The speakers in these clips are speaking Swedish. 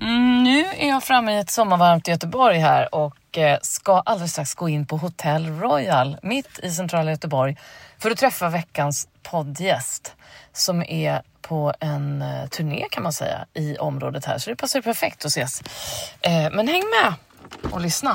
Mm, nu är jag framme i ett sommarvarmt Göteborg här och eh, ska alldeles strax gå in på Hotel Royal mitt i centrala Göteborg för att träffa veckans poddgäst som är på en eh, turné kan man säga i området här så det passar perfekt att ses. Eh, men häng med och lyssna.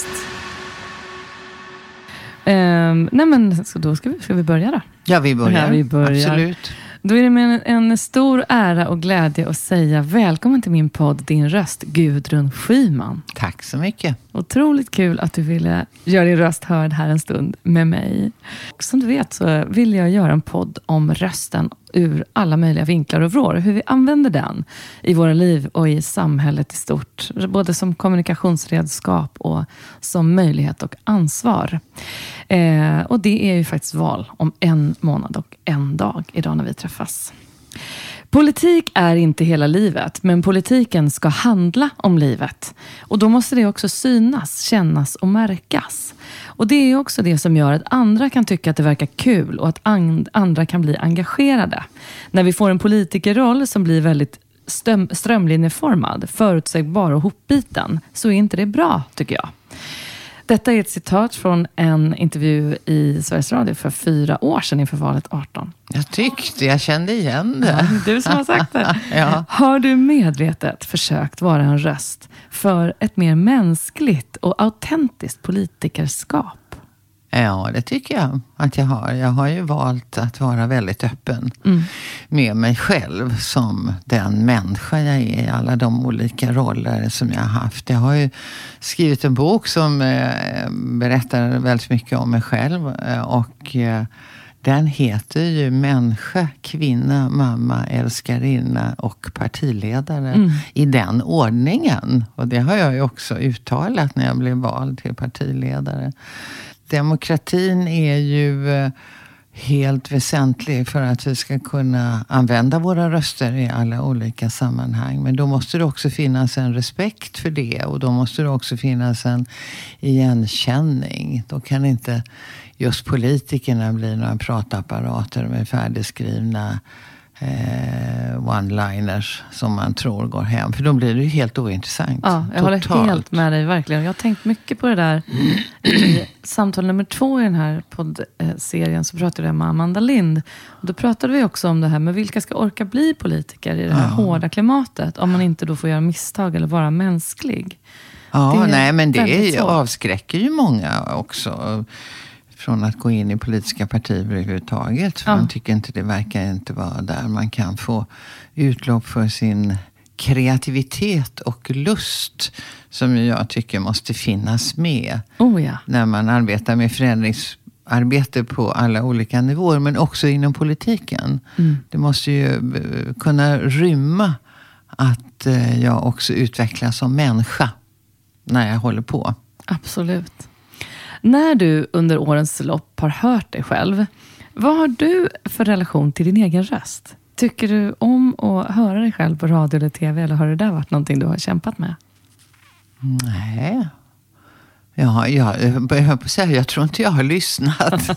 Ehm, nej men så då ska vi, ska vi börja då. Ja, vi börjar. Ja, vi börjar. Absolut. Då är det med en, en stor ära och glädje att säga välkommen till min podd Din röst, Gudrun Schyman. Tack så mycket. Otroligt kul att du ville göra din röst hörd här en stund med mig. Som du vet så vill jag göra en podd om rösten ur alla möjliga vinklar och vrår. Hur vi använder den i våra liv och i samhället i stort. Både som kommunikationsredskap och som möjlighet och ansvar. Eh, och det är ju faktiskt val om en månad och en dag idag när vi träffas. Politik är inte hela livet, men politiken ska handla om livet. Och då måste det också synas, kännas och märkas. Och det är också det som gör att andra kan tycka att det verkar kul och att and- andra kan bli engagerade. När vi får en politikerroll som blir väldigt strömlinjeformad, förutsägbar och hopbiten, så är inte det bra, tycker jag. Detta är ett citat från en intervju i Sveriges Radio för fyra år sedan inför valet 18. Jag tyckte jag kände igen det. Du som har sagt det. Ja. Har du medvetet försökt vara en röst för ett mer mänskligt och autentiskt politikerskap? Ja, det tycker jag att jag har. Jag har ju valt att vara väldigt öppen med mig själv som den människa jag är i alla de olika roller som jag har haft. Jag har ju skrivit en bok som eh, berättar väldigt mycket om mig själv eh, och eh, den heter ju Människa, kvinna, mamma, älskarinna och partiledare. I den ordningen. Och det har jag ju också uttalat när jag blev vald till partiledare. Demokratin är ju eh, helt väsentlig för att vi ska kunna använda våra röster i alla olika sammanhang. Men då måste det också finnas en respekt för det och då måste det också finnas en igenkänning. Då kan inte just politikerna bli några pratapparater med färdigskrivna eh, one-liners som man tror går hem. För då blir det ju helt ointressant. Ja, jag håller Totalt. helt med dig, verkligen. Jag har tänkt mycket på det där. I samtal nummer två i den här poddserien så pratade jag med Amanda Lind. Och då pratade vi också om det här med vilka ska orka bli politiker i det här hårda klimatet, om man inte då får göra misstag eller vara mänsklig. Ja, nej men det är, avskräcker ju många också. Från att gå in i politiska partier överhuvudtaget. För Ja. Man tycker inte det verkar inte vara där man kan få utlopp för sin kreativitet och lust. Som jag tycker måste finnas med Oh ja. när man arbetar med förändringsarbete på alla olika nivåer. Men också inom politiken. Det måste ju eh, kunna rymma att eh, jag också utvecklas som människa när jag håller på. Absolut. När du under årens lopp har hört dig själv, vad har du för relation till din egen röst? Tycker du om att höra dig själv på radio eller tv, eller har det där varit någonting du har kämpat med? Nej. Ja, jag, jag, höll på att säga, jag tror inte jag har lyssnat.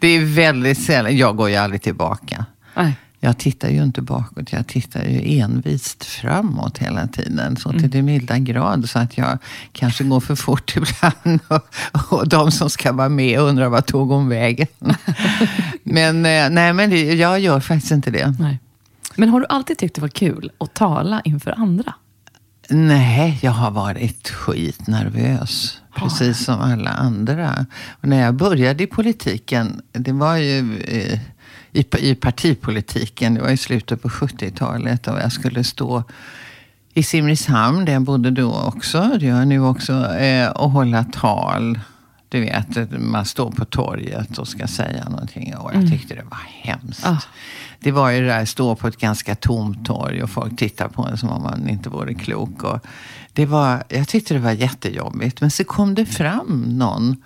det är väldigt sällan. Jag går ju aldrig tillbaka. Nej. Jag tittar ju inte bakåt, jag tittar ju envist framåt hela tiden. Så till det milda grad så att jag kanske går för fort ibland. Och, och de som ska vara med undrar vad tog hon vägen? men eh, nej, men det, jag gör faktiskt inte det. Nej. Men har du alltid tyckt det var kul att tala inför andra? Nej, jag har varit skitnervös. precis som alla andra. Och när jag började i politiken, det var ju eh, i, i partipolitiken, det var i slutet på 70-talet och jag skulle stå i Simrishamn, där jag bodde då också, det gör jag nu också, eh, och hålla tal. Du vet, man står på torget och ska säga någonting. Och jag mm. tyckte det var hemskt. Ah. Det var ju det där, stå på ett ganska tomt torg och folk tittar på en som om man inte vore klok. Och det var, jag tyckte det var jättejobbigt. Men så kom det fram någon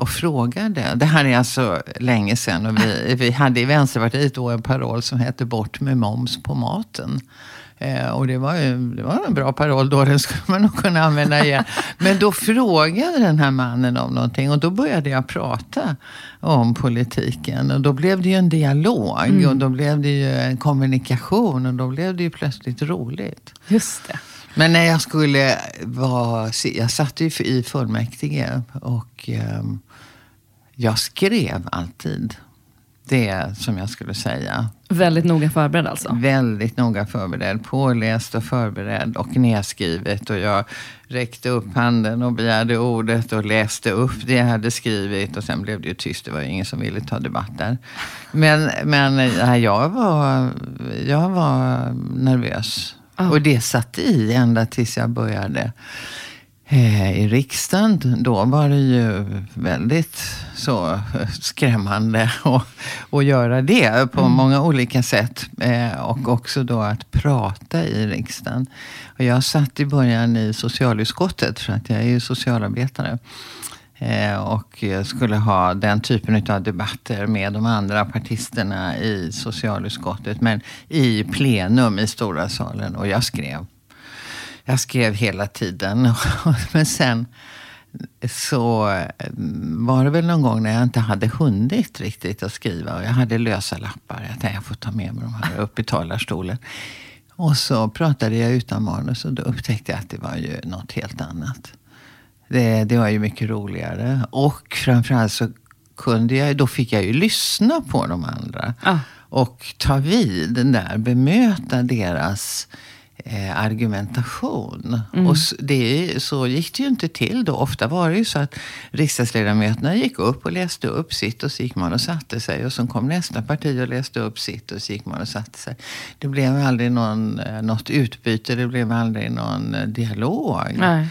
och frågade. Det här är alltså länge sedan. Och vi, vi hade i Vänsterpartiet då en paroll som hette Bort med moms på maten. Eh, och det var, ju, det var en bra paroll då, den skulle man nog kunna använda igen. Men då frågade den här mannen om någonting och då började jag prata om politiken. Och då blev det ju en dialog mm. och då blev det ju en kommunikation och då blev det ju plötsligt roligt. Just det. Men när jag skulle vara... Jag satt ju i fullmäktige och eh, jag skrev alltid det som jag skulle säga. Väldigt noga förberedd alltså? Väldigt noga förberedd. Påläst och förberedd och nedskrivet. Och jag räckte upp handen och begärde ordet och läste upp det jag hade skrivit. Och sen blev det ju tyst. Det var ingen som ville ta debatt där. Men, men ja, jag, var, jag var nervös. Oh. Och det satt i ända tills jag började i riksdagen. Då var det ju väldigt så skrämmande att, att göra det på mm. många olika sätt. Eh, och också då att prata i riksdagen. Och jag satt i början i socialutskottet för att jag är ju socialarbetare. Eh, och skulle ha den typen av debatter med de andra partisterna i socialutskottet. Men i plenum i stora salen. Och jag skrev jag skrev hela tiden. Men sen så mm, var det väl någon gång när jag inte hade hunnit riktigt att skriva. Och jag hade lösa lappar. Jag tänkte jag får ta med mig de här upp i talarstolen. Och så pratade jag utan manus och då upptäckte jag att det var ju något helt annat. Det, det var ju mycket roligare. Och framförallt så kunde jag, då fick jag ju lyssna på de andra. Ah. Och ta vid den där, bemöta deras eh, argumentation. Mm. Och det, så gick det ju inte till då. Ofta var det ju så att riksdagsledamöterna gick upp och läste upp sitt och så gick man och satte sig. Och så kom nästa parti och läste upp sitt och så gick man och satte sig. Det blev aldrig någon, eh, något utbyte, det blev aldrig någon eh, dialog. Nej.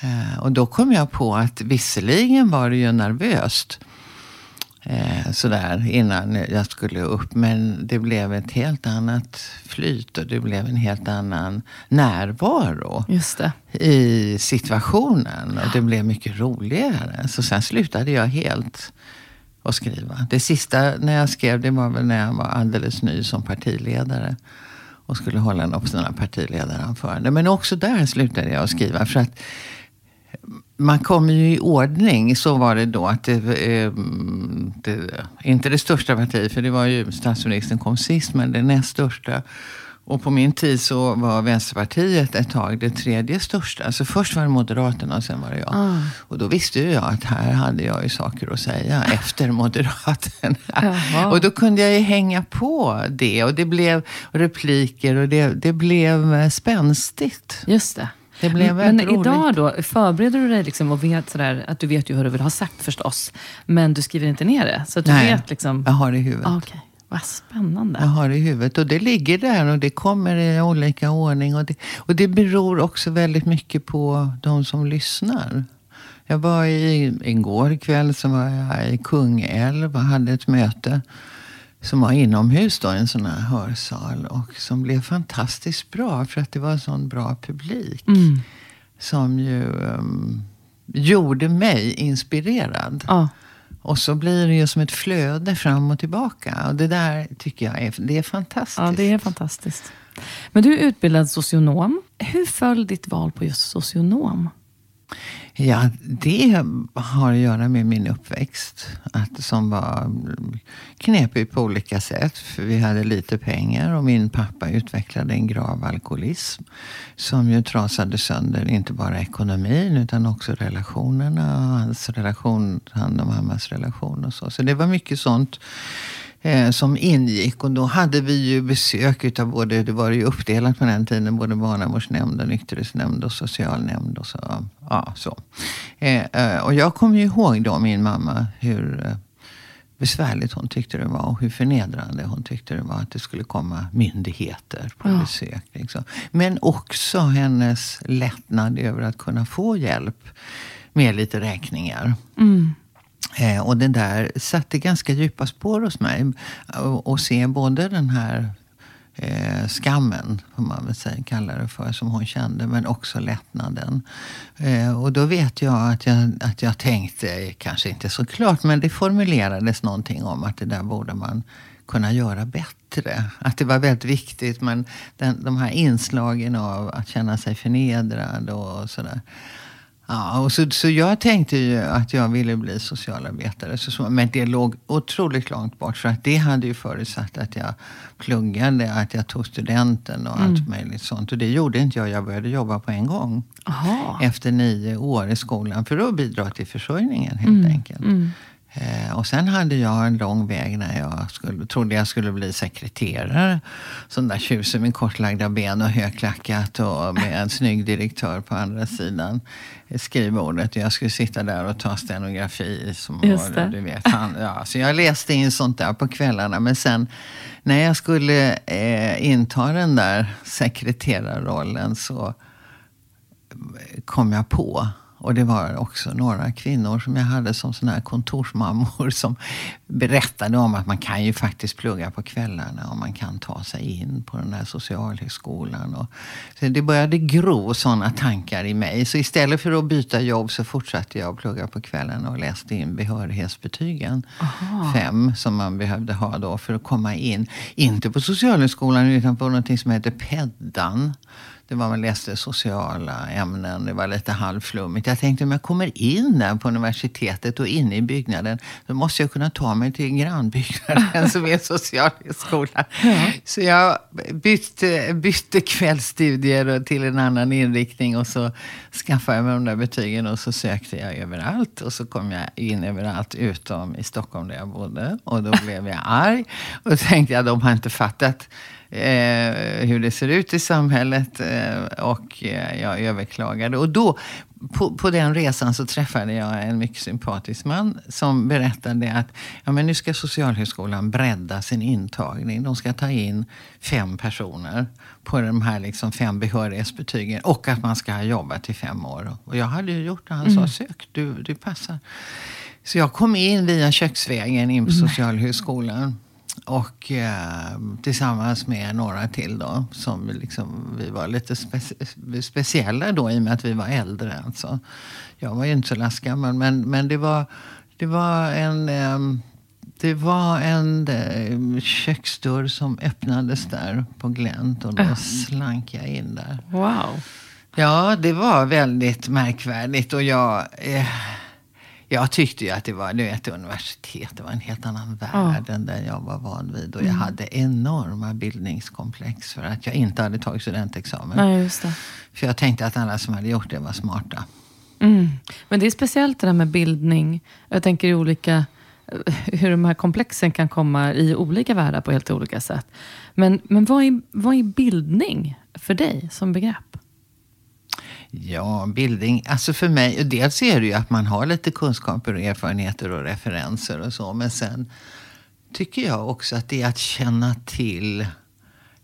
Eh, och då kom jag på att visserligen var det ju nervöst. Eh, sådär innan jag skulle upp. Men det blev ett helt annat flyt och det blev en helt annan närvaro i situationen. Och det blev mycket roligare. Så sen slutade jag helt att skriva. Det sista när jag skrev det var väl när jag var alldeles ny som partiledare. Och skulle hålla något sådana partiledaranförande. Men också där slutade jag att skriva. För att man kommer ju i ordning. Så var det då. att det, eh, det, Inte det största partiet, för det var ju statsministern kom sist, men det näst största. Och på min tid så var Vänsterpartiet ett tag det tredje största. Så först var det Moderaterna och sen var det jag. Ah. Och då visste ju jag att här hade jag ju saker att säga efter Moderaterna. Jaha. Och då kunde jag ju hänga på det. Och det blev repliker och det, det blev spänstigt. Just det. Det blev men men idag då, förbereder du dig liksom och vet sådär, att du vet ju vad du vill ha sagt förstås. Men du skriver inte ner det? Så att du Nej, vet liksom... jag har det i huvudet. Ah, okay. Vad spännande. Jag har det i huvudet. Och det ligger där och det kommer i olika ordning. Och det, och det beror också väldigt mycket på de som lyssnar. Jag var i, igår kväll så var jag i Kungälv och hade ett möte som var inomhus då, en sån här hörsal. Och som blev fantastiskt bra för att det var en sån bra publik. Mm. Som ju um, gjorde mig inspirerad. Ja. Och så blir det ju som ett flöde fram och tillbaka. Och det där tycker jag är, det är fantastiskt. Ja, det är fantastiskt. Men du är utbildad socionom. Hur föll ditt val på just socionom? Ja, det har att göra med min uppväxt. Att, som var knepig på olika sätt. För vi hade lite pengar och min pappa utvecklade en grav alkoholism. Som ju trasade sönder inte bara ekonomin utan också relationerna. Hans relation, han och mammas relation och så. Så det var mycket sånt eh, som ingick. Och då hade vi ju besök utav både, det var ju uppdelat på den tiden, både barnavårdsnämnd, och nykterhetsnämnd och socialnämnd. Och så, ja, så. Eh, eh, och jag kommer ju ihåg då min mamma hur besvärligt hon tyckte det var och hur förnedrande hon tyckte det var att det skulle komma myndigheter på ja. besök. Liksom. Men också hennes lättnad över att kunna få hjälp med lite räkningar. Mm. Eh, och det där satte ganska djupa spår hos mig. Och se både den här eh, skammen, får man väl säga, kalla det för, som hon kände, men också lättnaden. Eh, och då vet jag att, jag att jag tänkte, kanske inte så klart, men det formulerades någonting om att det där borde man kunna göra bättre. Att det var väldigt viktigt, men den, de här inslagen av att känna sig förnedrad och sådär. Ja, och så, så jag tänkte ju att jag ville bli socialarbetare. Så, så, men det låg otroligt långt bort. För att det hade ju förutsatt att jag pluggade, att jag tog studenten och mm. allt möjligt sånt. Och det gjorde inte jag. Jag började jobba på en gång. Aha. Efter nio år i skolan. För att bidra till försörjningen helt mm. enkelt. Mm. Eh, och sen hade jag en lång väg när jag skulle, trodde jag skulle bli sekreterare. Sån där tjusig med kortlagda ben och högklackat och med en snygg direktör på andra sidan skrivbordet. Jag skulle sitta där och ta stenografi. Som Just det. Du vet, han, ja, så jag läste in sånt där på kvällarna. Men sen när jag skulle eh, inta den där sekreterarrollen så kom jag på och det var också några kvinnor som jag hade som såna här kontorsmammor som berättade om att man kan ju faktiskt plugga på kvällarna och man kan ta sig in på den där socialhögskolan. Och, så det började gro sådana tankar i mig. Så istället för att byta jobb så fortsatte jag att plugga på kvällarna och läste in behörighetsbetygen. Aha. Fem som man behövde ha då för att komma in. Inte på socialhögskolan utan på något som heter PEDDAN det var man läste sociala ämnen, det var lite halvflummigt. Jag tänkte om jag kommer in där på universitetet och inne i byggnaden, då måste jag kunna ta mig till grannbyggnaden som är socialhögskolan. Ja. Så jag bytte, bytte kvällsstudier till en annan inriktning och så skaffade jag mig de där betygen och så sökte jag överallt. Och så kom jag in överallt utom i Stockholm där jag bodde. Och då blev jag arg och tänkte att de har inte fattat eh, hur det ser ut i samhället. Eh, och eh, jag överklagade. Och då, på, på, den resan så träffade jag en mycket sympatisk man som berättade att ja, men nu ska Socialhögskolan bredda sin intagning. De ska ta in fem personer på de här liksom fem behörighetsbetygen och att man ska ha jobbat i fem år. Och jag hade ju gjort det. Han mm. sa sök, du, du passar. Så jag kom in via köksvägen in på Socialhögskolan. Och eh, tillsammans med några till då. Som liksom, vi var lite speci speciella då i och med att vi var äldre. Alltså. Jag var ju inte så lastgammal. Men, men det, var, det var en... Eh, det var en eh, köksdörr som öppnades där på glänt och då slank jag in där. Wow. Ja, det var väldigt märkvärdigt. Och jag... Eh, jag tyckte ju att det var ett universitet. Det var en helt annan värld ja. än den jag var van vid. Och jag mm. hade enorma bildningskomplex för att jag inte hade tagit studentexamen. Nej, just det. För jag tänkte att alla som hade gjort det var smarta. Mm. Men det är speciellt det där med bildning. Jag tänker i olika hur de här komplexen kan komma i olika världar på helt olika sätt. Men, men vad, är, vad är bildning för dig som begrepp? Ja, bildning. Alltså för mig, dels är det ju att man har lite kunskaper och erfarenheter och referenser och så. Men sen tycker jag också att det är att känna till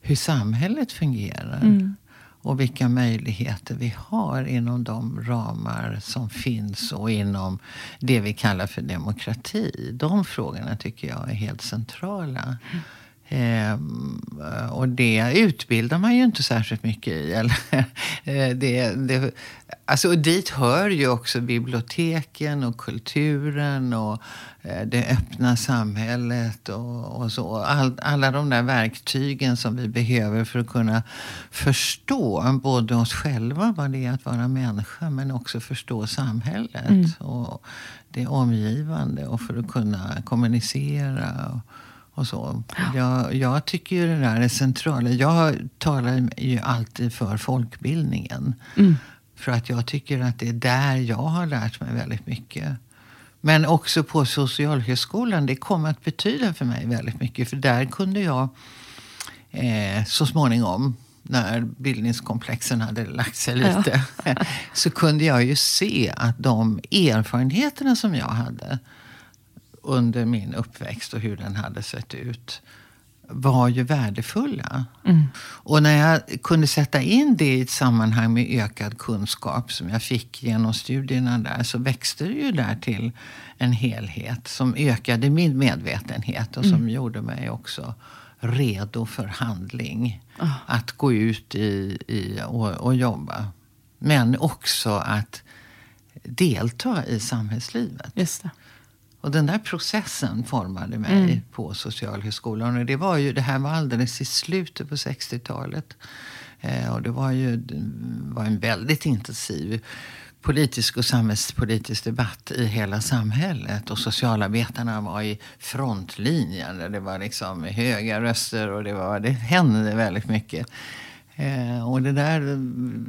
hur samhället fungerar. Mm. Och vilka möjligheter vi har inom de ramar som finns och inom det vi kallar för demokrati. De frågorna tycker jag är helt centrala. Mm. Eh, och det utbildar man ju inte särskilt mycket i. Eller, eh, det, det, alltså, och dit hör ju också biblioteken och kulturen och eh, det öppna samhället och, och så. All, alla de där verktygen som vi behöver för att kunna förstå både oss själva, vad det är att vara människa, men också förstå samhället mm. och det omgivande och för att kunna kommunicera. Och, och så. Jag, jag tycker det där är centralt. Jag talar ju alltid för folkbildningen. Mm. För att jag tycker att det är där jag har lärt mig väldigt mycket. Men också på Socialhögskolan. Det kom att betyda för mig väldigt mycket. För där kunde jag eh, så småningom när bildningskomplexen hade lagt sig lite, ja. så kunde jag ju se att de erfarenheterna som jag hade under min uppväxt och hur den hade sett ut var ju värdefulla. Mm. Och när jag kunde sätta in det i ett sammanhang med ökad kunskap som jag fick genom studierna där så växte det ju där till en helhet som ökade min medvetenhet och som mm. gjorde mig också redo för handling. Oh. Att gå ut i, i och, och jobba. Men också att delta i samhällslivet. Just det. Och den där processen formade mig mm. på Socialhögskolan. Och det, var ju, det här var alldeles i slutet på 60-talet. Eh, och det var ju det var en väldigt intensiv politisk och samhällspolitisk debatt i hela samhället. Och socialarbetarna var i frontlinjen. Det var liksom höga röster och det, var, det hände väldigt mycket. Eh, och det där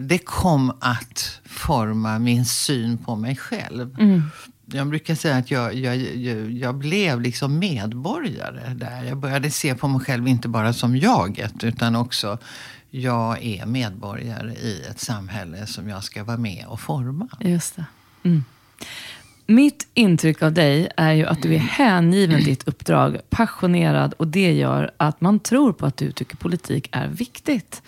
det kom att forma min syn på mig själv. Mm jag brukar säga att jag, jag, jag, jag, blev liksom medborgare där. Jag började se på mig själv inte bara som jaget utan också jag är medborgare i ett samhälle som jag ska vara med och forma. Just det. Mm. Mitt intryck av dig är ju att du är hängiven ditt uppdrag, passionerad och det gör att man tror på att du tycker politik är viktigt.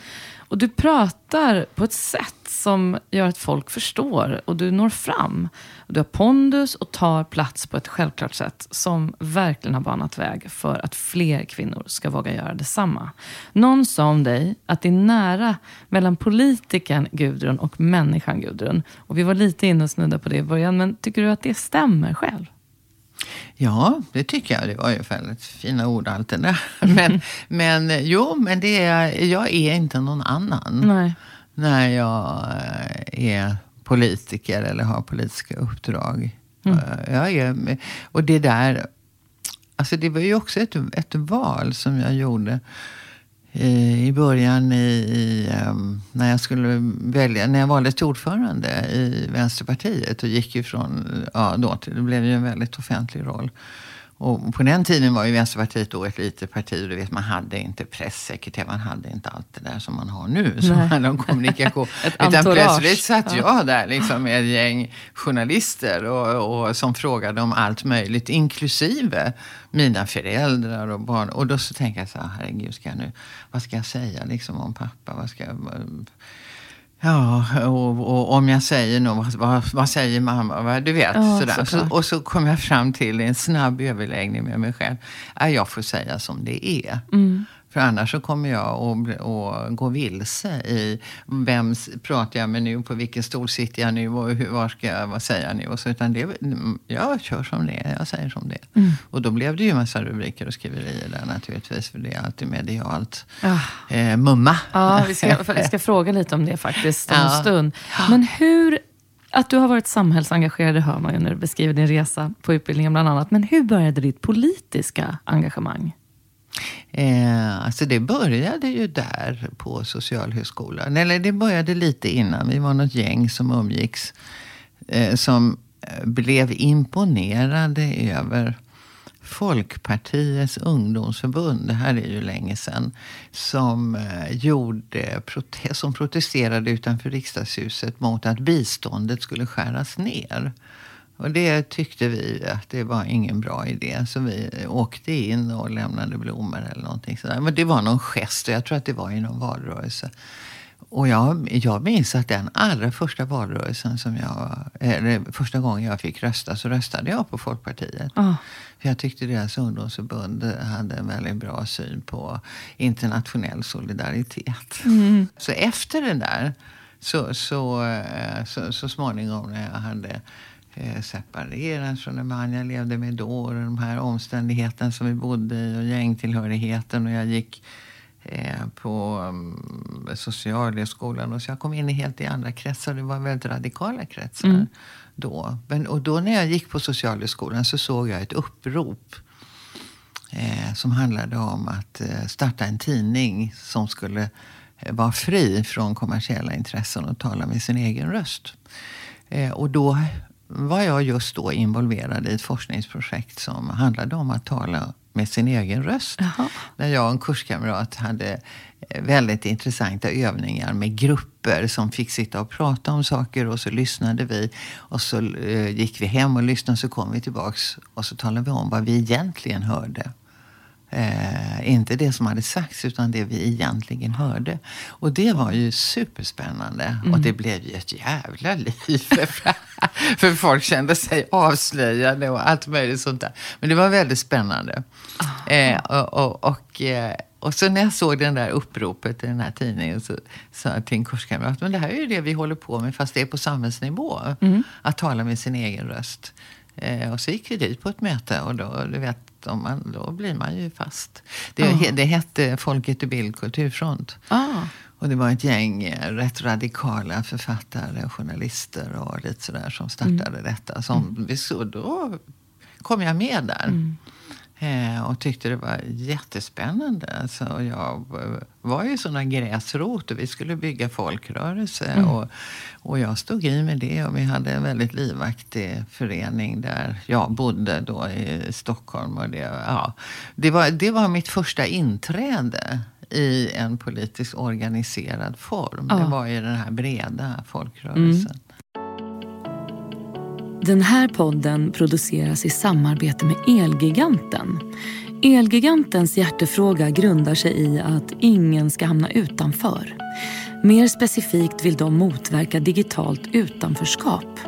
Och du pratar på ett sätt som gör att folk förstår och du når fram. Du har pondus och tar plats på ett självklart sätt som verkligen har banat väg för att fler kvinnor ska våga göra detsamma. Någon sa om dig att det är nära mellan politikern Gudrun och människan Gudrun. Och vi var lite inne och snudda på det i början, men tycker du att det stämmer själv? Ja, det tycker jag. Det var ju väldigt fina ord allt det där. Men, men jo, men det är, jag är inte någon annan. Nej. När jag är politiker eller har politiska uppdrag. Mm. Jag är, och det där, alltså det var ju också ett, ett val som jag gjorde Eh, i början i, i, um, när jag skulle välja, när jag valdes till ordförande i Vänsterpartiet och gick ifrån, ja då, det blev ju en väldigt offentlig roll. Och på den tiden var ju Vänsterpartiet då ett litet parti och du vet, man hade inte pressekreterare, man hade inte allt det där som man har nu som handlar om kommunikation. Utan plötsligt satt jag där liksom med ett gäng journalister och, och, som frågade om allt möjligt, inklusive mina föräldrar och barn. Och då så tänkte jag så här, herregud, ska jag nu, vad ska jag säga liksom om pappa? Vad ska jag, Ja, och, och, om jag säger något, vad, vad säger mamma? Du vet, ja, sådär. Så, och så kom jag fram till en snabb överläggning med mig själv. Jag får säga som det är. Mm. För annars så kommer jag att, gå vilse i vem pratar jag med nu, på vilken stol sitter jag nu och hur, vad ska jag vad säga nu? Och så, utan det, jag kör som det är, jag säger som det är. Mm. Och då blev det ju en massa rubriker och skriverier där naturligtvis, för det är alltid medialt. Ah. Eh, mumma. Ja, vi ska, vi ska fråga lite om det faktiskt om ja. en stund. Men hur att du har varit samhällsengagerad det hör man ju när du beskriver din resa på utbildningen bland annat. Men hur började ditt politiska engagemang? Eh, alltså det började ju där på Socialhögskolan. Eller det började lite innan. Vi var något gäng som umgicks. Eh, som eh, blev imponerade över Folkpartiets ungdomsförbund, det här är ju länge sedan, som, eh, gjorde som protesterade utanför riksdagshuset mot att biståndet skulle skäras ner. Och det tyckte vi att det var ingen bra idé. Så vi åkte in och lämnade blommor eller någonting sådär. Men det var någon gest och jag tror att det var i någon valrörelse. Och jag, jag minns att den allra första valrörelsen som jag, eller första gången jag fick rösta så röstade jag på Folkpartiet. Oh. För jag tyckte deras ungdomsförbund hade en väldigt bra syn på internationell solidaritet. Mm. Så efter det där, så, så, eh, så, så småningom när jag hade eh, från den man jag levde med då. Och de här omständigheterna som vi bodde i och gängtillhörigheten. Och jag gick eh, på um, socialhögskolan. Och så jag kom in i helt i andra kretsar. Det var väldigt radikala kretsar mm. då. Men, och då när jag gick på socialhögskolan så såg jag ett upprop. Eh, som handlade om att eh, starta en tidning som skulle eh, vara fri från kommersiella intressen och tala med sin egen röst. Eh, och då var jag just då involverad i ett forskningsprojekt som handlade om att tala med sin egen röst. Jaha. Där jag och en kurskamrat hade eh, väldigt intressanta övningar med grupper som fick sitta och prata om saker och så lyssnade vi. Och så eh, gick vi hem och lyssnade så kom vi tillbaks och så talade vi om vad vi egentligen hörde. Eh, inte det som hade sagts, utan det vi egentligen hörde. Och det var ju superspännande. Mm. Och det blev ju ett jävla liv. För, folk kände sig avslöjade och allt möjligt sånt där. Men det var väldigt spännande. Eh, och, och, och, eh, och så när jag såg den där uppropet i den här tidningen så sa jag till en kurskamrat, men det här är ju det vi håller på med fast det är på samhällsnivå. Att tala med sin egen röst. Eh, och så gick vi dit på ett möte och då, du vet, om man, då blir man ju fast. Det, Ja. det hette Folket i bild kulturfront. Ah. Och det var ett gäng eh, rätt radikala författare och journalister och lite sådär som startade detta. Som vi så, då kom jag med där. Eh, och tyckte det var jättespännande. Så jag eh, var ju såna gräsrot och vi skulle bygga folkrörelse. Och, och jag stod i med det och vi hade en väldigt livaktig förening där jag bodde då i Stockholm. Och det, ja, det, var, det var mitt första inträde i en politiskt organiserad form. Ja. Det var i den här breda folkrörelsen. Den här podden produceras i samarbete med Elgiganten. Elgigantens hjärtefråga grundar sig i att ingen ska hamna utanför. Mer specifikt vill de motverka digitalt utanförskap.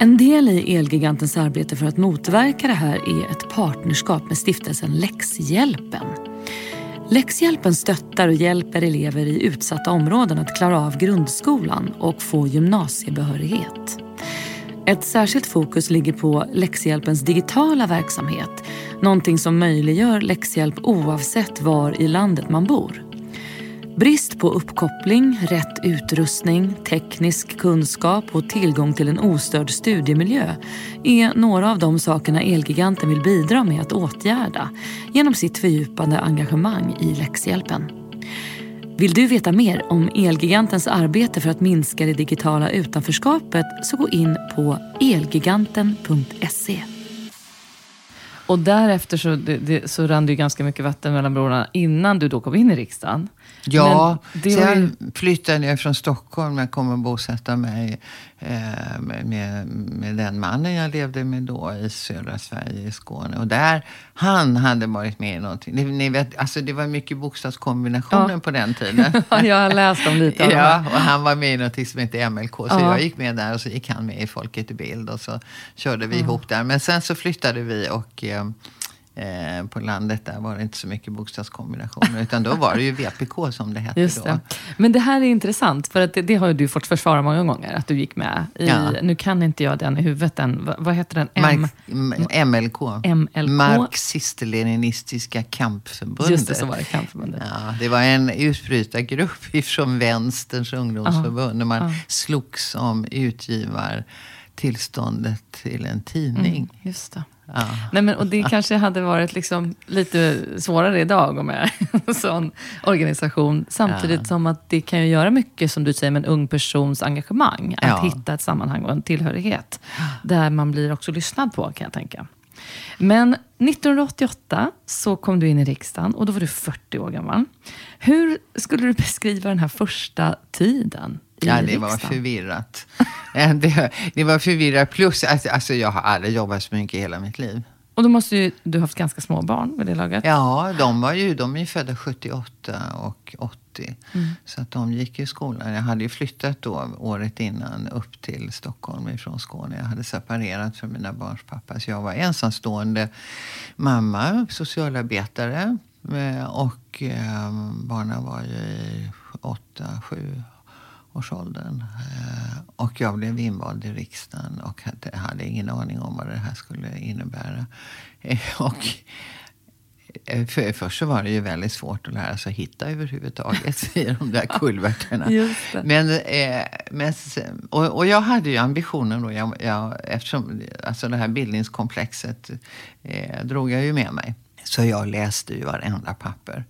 En del i Elgigantens arbete för att motverka det här är ett partnerskap med stiftelsen Läxhjälpen. Läxhjälpen stöttar och hjälper elever i utsatta områden att klara av grundskolan och få gymnasiebehörighet. Ett särskilt fokus ligger på läxhjälpens digitala verksamhet. Någonting som möjliggör läxhjälp oavsett var i landet man bor. Brist på uppkoppling, rätt utrustning, teknisk kunskap och tillgång till en ostörd studiemiljö är några av de sakerna Elgiganten vill bidra med att åtgärda genom sitt fördjupade engagemang i läxhjälpen. Vill du veta mer om Elgigantens arbete för att minska det digitala utanförskapet så gå in på elgiganten.se. Och därefter så, det, det, så rann det ju ganska mycket vatten mellan broarna innan du då kom in i riksdagen. Ja, var ju- sen flyttade jag från Stockholm. Jag kom att bosätta mig eh, med, med, den mannen jag levde med då i södra Sverige, i Skåne. Och där, han hade varit med i någonting. Ni, ni vet, alltså det var mycket bokstavskombinationer Ja. på den tiden. Ja, jag har läst om lite av Ja, och han var med i något som heter MLK. Så Ja. jag gick med där och så gick han med i Folket i bild. Och så körde vi ihop där. Men sen så flyttade vi och eh, eh, på landet där var det inte så mycket bokstavskombinationer. utan då var det ju VPK som det hette Just då. det. Men det här är intressant, för att det, det har du fått försvara många gånger, att du gick med i, Ja. nu kan inte jag den i huvudet än, vad, vad heter den? M, MLK. MLK. Marxist-leninistiska kampförbundet. just det, så var det Kampförbundet. Ja, det var en utbrytargrupp ifrån Vänsterns ungdomsförbund. När man Ja. slogs om utgivartillståndet till en tidning. Just det. Ja. Nej, men, och det kanske hade varit liksom lite svårare idag med en sån organisation. Samtidigt Ja. som att det kan ju göra mycket, som du säger, med en ung persons engagemang. Att Ja. hitta ett sammanhang och en tillhörighet. Där man blir också lyssnad på, kan jag tänka. Men 1988 så kom du in i riksdagen och då var du 40 år gammal. Hur skulle du beskriva den här första tiden Ja, det riksdagen? var förvirrat. Eh, det, det var förvirrat. Plus, alltså, alltså, jag har aldrig jobbat så mycket i hela mitt liv. Och då måste ju du ha haft ganska små barn vid det laget. Ja, de, var ju, de är ju födda 78 och 80. Så att de gick i skolan. Jag hade ju flyttat då året innan upp till Stockholm ifrån Skåne. Jag hade separerat från mina barns pappa. Så jag var ensamstående mamma, socialarbetare. Eh, Och eh, barnen var ju i 8-7 årsåldern. Eh, Och jag blev invald i riksdagen och hade, ingen aning om vad det här skulle innebära. Eh, Och Eh, För, först så var det ju väldigt svårt att lära sig hitta överhuvudtaget i de där kulverterna. Men, men, och, och jag hade ju ambitionen då, jag, jag, eftersom alltså det här bildningskomplexet eh, drog jag ju med mig. Så jag läste ju varenda papper. Eh,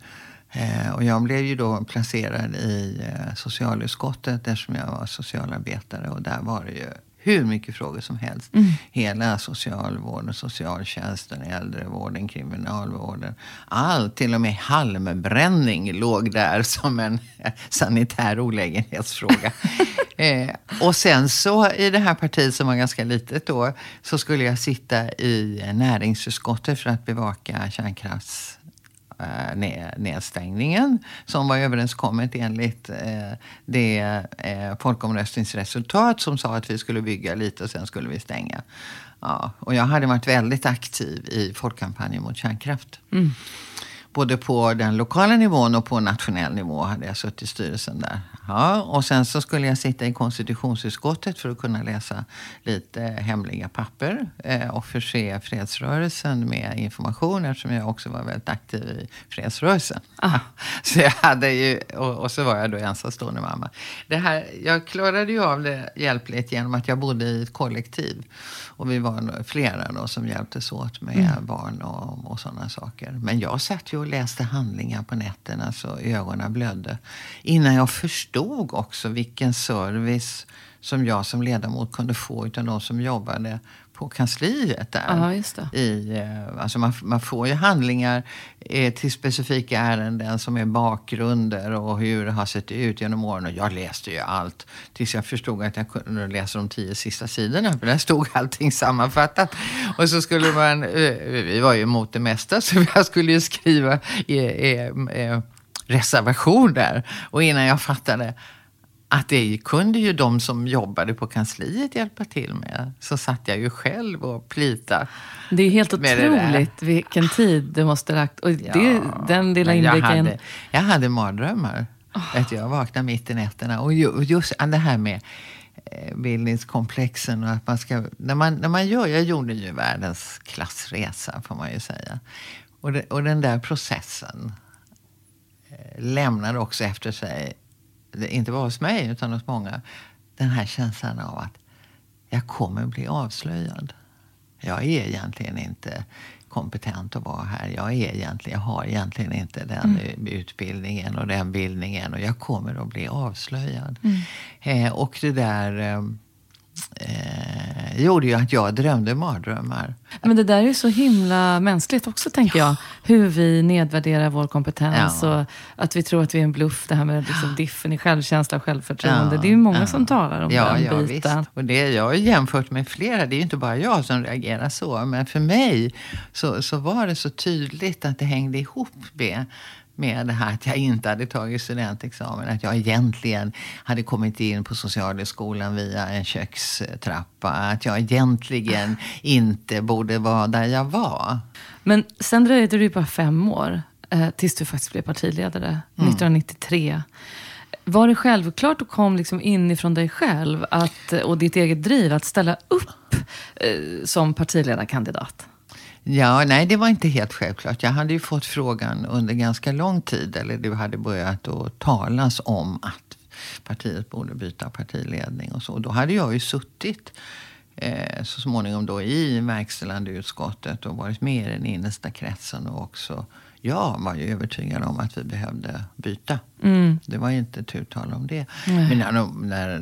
och jag blev ju då placerad i eh, socialutskottet eftersom jag var socialarbetare. Och där var det ju hur mycket frågor som helst. Mm. Hela socialvården, socialtjänsten, äldrevården, kriminalvården. Allt, till och med halmbränning låg där som en sanitär olägenhetsfråga. eh, och sen så i det här partiet som var ganska litet då så skulle jag sitta i näringsutskottet för att bevaka kärnkrafts eh, Eh, nedstängningen som var överenskommet enligt eh, det eh, folkomröstningsresultat som sa att vi skulle bygga lite och sen skulle vi stänga. Ja, och jag hade varit väldigt aktiv i folkkampanjen mot kärnkraft. Mm både på den lokala nivån och på nationell nivå hade jag suttit i styrelsen där. Ja, och sen så skulle jag sitta i konstitutionsutskottet för att kunna läsa lite hemliga papper eh, och förse fredsrörelsen med information eftersom jag också var väldigt aktiv i fredsrörelsen. Ah. Så jag hade ju, och, och, så var jag då ensamstående mamma. Det här, jag klarade ju av det hjälpligt genom att jag bodde i ett kollektiv. Och vi var flera då som hjälptes åt med mm. barn och, och sådana saker. Men jag satt ju och läste handlingar på nätterna så ögonen blödde. Innan jag förstod också vilken service som jag som ledamot kunde få utav de som jobbade på kansliet där. Aha. I, eh, alltså man, man får ju handlingar eh, till specifika ärenden som är bakgrunder och hur det har sett ut genom åren. Och jag läste ju allt tills jag förstod att jag kunde läsa de tio sista sidorna. För där stod allting sammanfattat. Och så skulle man, eh, vi var ju emot det mesta så jag skulle ju skriva i, i, i reservation där. Och innan jag fattade att det kunde ju de som jobbade på kansliet hjälpa till med. Så satt jag ju själv och plita. Det är helt otroligt vilken tid det måste lagt. Och det, ja, den lilla inblicken. Jag jag hade mardrömmar. Oh. Att jag vaknade mitt i nätterna. Och just det här med eh, bildningskomplexen och att man ska... När man, när man gör, jag gjorde ju världens klassresa får man ju säga. Och, det, och den där processen eh, lämnar också efter sig inte bara hos mig utan hos många, den här känslan av att jag kommer bli avslöjad. Jag är egentligen inte kompetent att vara här. Jag, är egentligen, jag har egentligen inte den mm. utbildningen och den bildningen och jag kommer att bli avslöjad. Mm. Eh, och det där eh, eh, gjorde ju att jag drömde mardrömmar. Men det där är så himla mänskligt också, tänker jag. Hur vi nedvärderar vår kompetens ja. och att vi tror att vi är en bluff. Det här med liksom diffen i självkänsla och självförtroende. Ja. Det är ju många ja. som talar om den ja, biten. Visst. Och det, jag har jämfört med flera. Det är ju inte bara jag som reagerar så. Men för mig så, så var det så tydligt att det hängde ihop med med det här att jag inte hade tagit studentexamen. Att jag egentligen hade kommit in på Socialhögskolan via en kökstrappa. Att jag egentligen inte borde vara där jag var. Men sen dröjde det ju bara fem år eh, tills du faktiskt blev partiledare, mm. 1993. Var det självklart och kom liksom inifrån dig själv att, och ditt eget driv att ställa upp eh, som partiledarkandidat? Ja, nej, det var inte helt självklart. Jag hade ju fått frågan under ganska lång tid, eller det hade börjat att talas om att partiet borde byta partiledning och så. Då hade jag ju suttit eh, så småningom då i verkställande utskottet och varit med i den innersta kretsen och också jag var ju övertygad om att vi behövde byta. Mm. Det var inte tu tal om det. Mm. Men när, när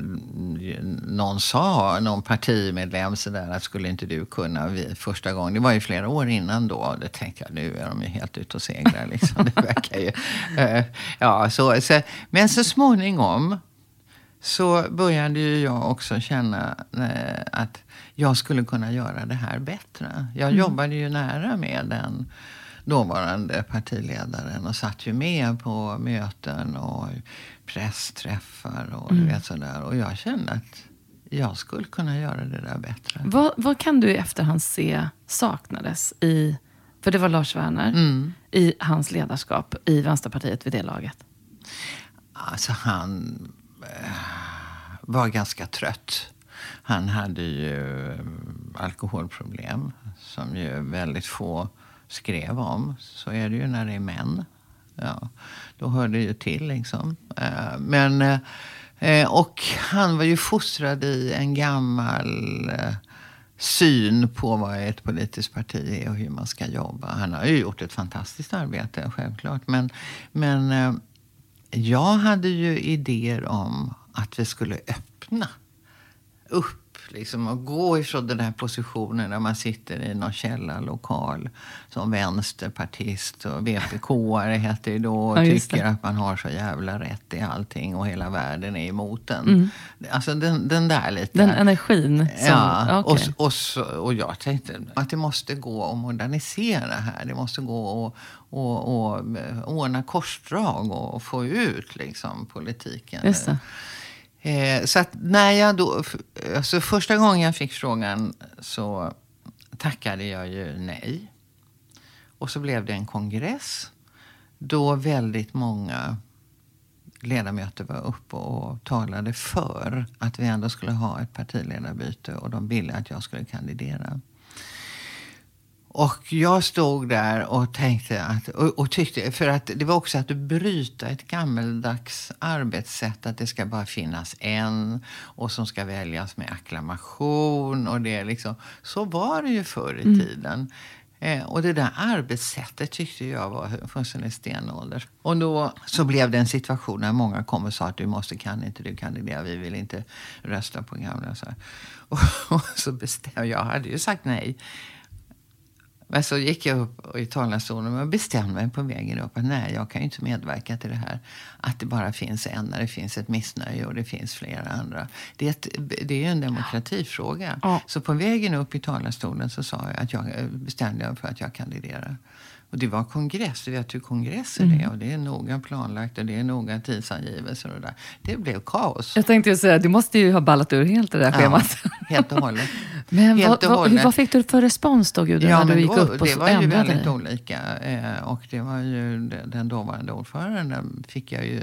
någon sa, någon partimedlem sådär att skulle inte du kunna vi, första gången. Det var ju flera år innan då. Det tänkte jag nu är de ju helt ute och seglar. Liksom. Det verkar ju, uh, ja, så, så, men så småningom så började ju jag också känna uh, att jag skulle kunna göra det här bättre. Jag mm. jobbade ju nära med den dåvarande partiledaren och satt ju med på möten och pressträffar och mm. vet sådär. Och jag kände att jag skulle kunna göra det där bättre. Vad, vad kan du i efterhand se saknades i, för det var Lars Werner, mm. i hans ledarskap i Vänsterpartiet vid det laget? Alltså han äh, var ganska trött. Han hade ju eh, alkoholproblem som ju väldigt få skrev om. Så är det ju när det är män. Ja, då hör det ju till liksom. Eh, men, eh, och han var ju fostrad i en gammal eh, syn på vad ett politiskt parti är och hur man ska jobba. Han har ju gjort ett fantastiskt arbete, självklart. Men, men jag hade ju idéer om att vi skulle öppna upp liksom att gå ifrån den här positionen där man sitter i någon källarlokal som vänsterpartist och VPK-are heter det då och ja, tycker att man har så jävla rätt i allting och hela världen är emot en. Mm. Alltså den, den där lite... Den energin? Som, ja. Okay. Och, och, så, och jag tänkte att det måste gå att modernisera här. Det måste gå att och, och ordna korsdrag och få ut liksom, politiken. Just det. Eh, så att när jag då, alltså första gången jag fick frågan så tackade jag ju nej. Och så blev det en kongress då väldigt många ledamöter var uppe och talade för att vi ändå skulle ha ett partiledarbyte och de ville att jag skulle kandidera. Och jag stod där och tänkte att, och, och, tyckte, för att det var också att bryta ett gammeldags arbetssätt, att det ska bara finnas en och som ska väljas med acklamation. Och det liksom, så var det ju förr i mm. tiden. Eh, och det där arbetssättet tyckte jag var fullständigt stenålder. Och då så blev det en situation när många kom och sa att du måste, kan inte du kandidera, vi vill inte rösta på gamla. Så och, och, så bestämde jag, hade ju sagt nej. Men så gick jag upp i talarstolen och bestämde mig på vägen upp att nej, jag kan ju inte medverka till det här. Att det bara finns en när det finns ett missnöje och det finns flera andra. Det är, ett, det är en demokratifråga. Ja. Så på vägen upp i talarstolen så sa jag att jag bestämde mig för att jag kandiderar. Och det var kongress, du vet hur kongresser mm. är. Och det är noga planlagt och det är noga tidsangivelser och där. Det blev kaos. Jag tänkte ju säga, du måste ju ha ballat ur helt det där schemat. Ja, helt och hållet. Men helt vad, vad, vad, fick du för respons då, Gudrun, ja, när du gick då, upp och Det var ju väldigt dig? olika. Eh, och det var ju den dåvarande ordföranden fick jag ju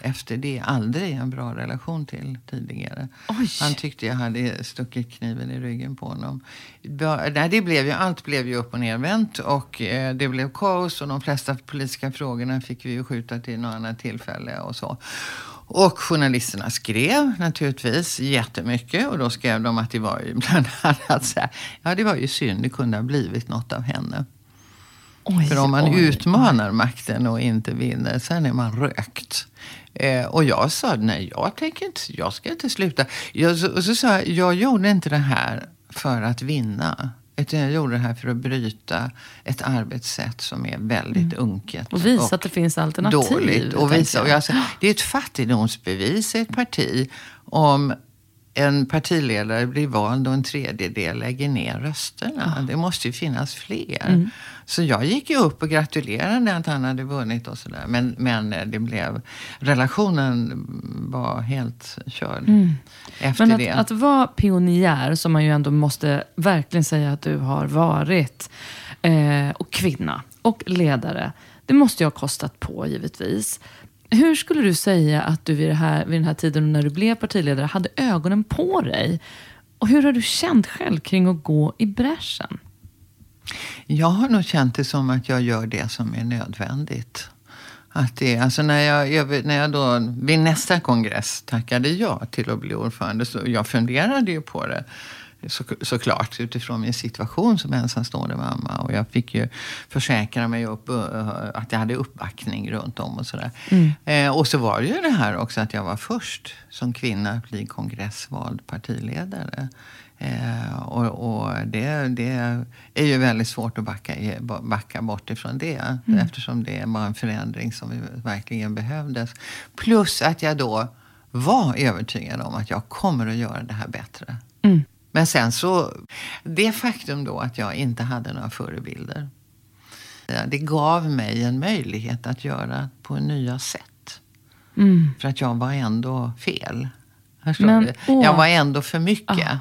efter det aldrig en bra relation till tidigare. Oj. Han tyckte jag hade stuckit kniven i ryggen på honom. Nej, det blev ju, allt blev ju upp och nervänt och eh, det blev kaos och de flesta politiska frågorna fick vi ju skjuta till något annat tillfälle och så. Och journalisterna skrev naturligtvis jättemycket och då skrev de att det var ju bland annat så här, ja det var ju synd, det kunde ha blivit något av henne. Oj, För om man oj, utmanar oj. makten och inte vinner, sen är man rökt. Eh, och jag sa, nej jag tänker inte, jag ska inte sluta. Jag, så, och så sa jag, jag gjorde inte det här för att vinna. Utan jag gjorde det här för att bryta ett arbetssätt som är väldigt mm. unket. Och visa och att det finns alternativ. Dåligt. Och visa, och jag, det är ett fattigdomsbevis i ett parti om en partiledare blir vald och en tredjedel lägger ner rösterna. Ja. Det måste ju finnas fler. Mm. Så jag gick ju upp och gratulerade att han hade vunnit och sådär. Men, men det blev, relationen var helt körd mm. efter men att, det. Att vara pionjär, som man ju ändå måste verkligen säga att du har varit, eh, och kvinna och ledare. Det måste ju ha kostat på givetvis. Hur skulle du säga att du vid, det här, vid den här tiden när du blev partiledare hade ögonen på dig? Och hur har du känt själv kring att gå i bräschen? Jag har nog känt det som att jag gör det som är nödvändigt. Att det, alltså när, jag, när jag då vid nästa kongress tackade ja till att bli ordförande, så jag funderade ju på det så, såklart utifrån min situation som ensamstående mamma. Och jag fick ju försäkra mig upp, uh, att jag hade uppbackning runt om och sådär. Mm. Eh, och så var det ju det här också att jag var först som kvinna att bli kongressvald partiledare. Eh, och, och det, det, är ju väldigt svårt att backa, backa bort ifrån det. Mm. Eftersom det var en förändring som verkligen behövdes. Plus att jag då var övertygad om att jag kommer att göra det här bättre. Mm. Men sen så, det faktum då att jag inte hade några förebilder. Det gav mig en möjlighet att göra på nya sätt. Mm. För att jag var ändå fel. Men? Jag var ändå för mycket. Ah.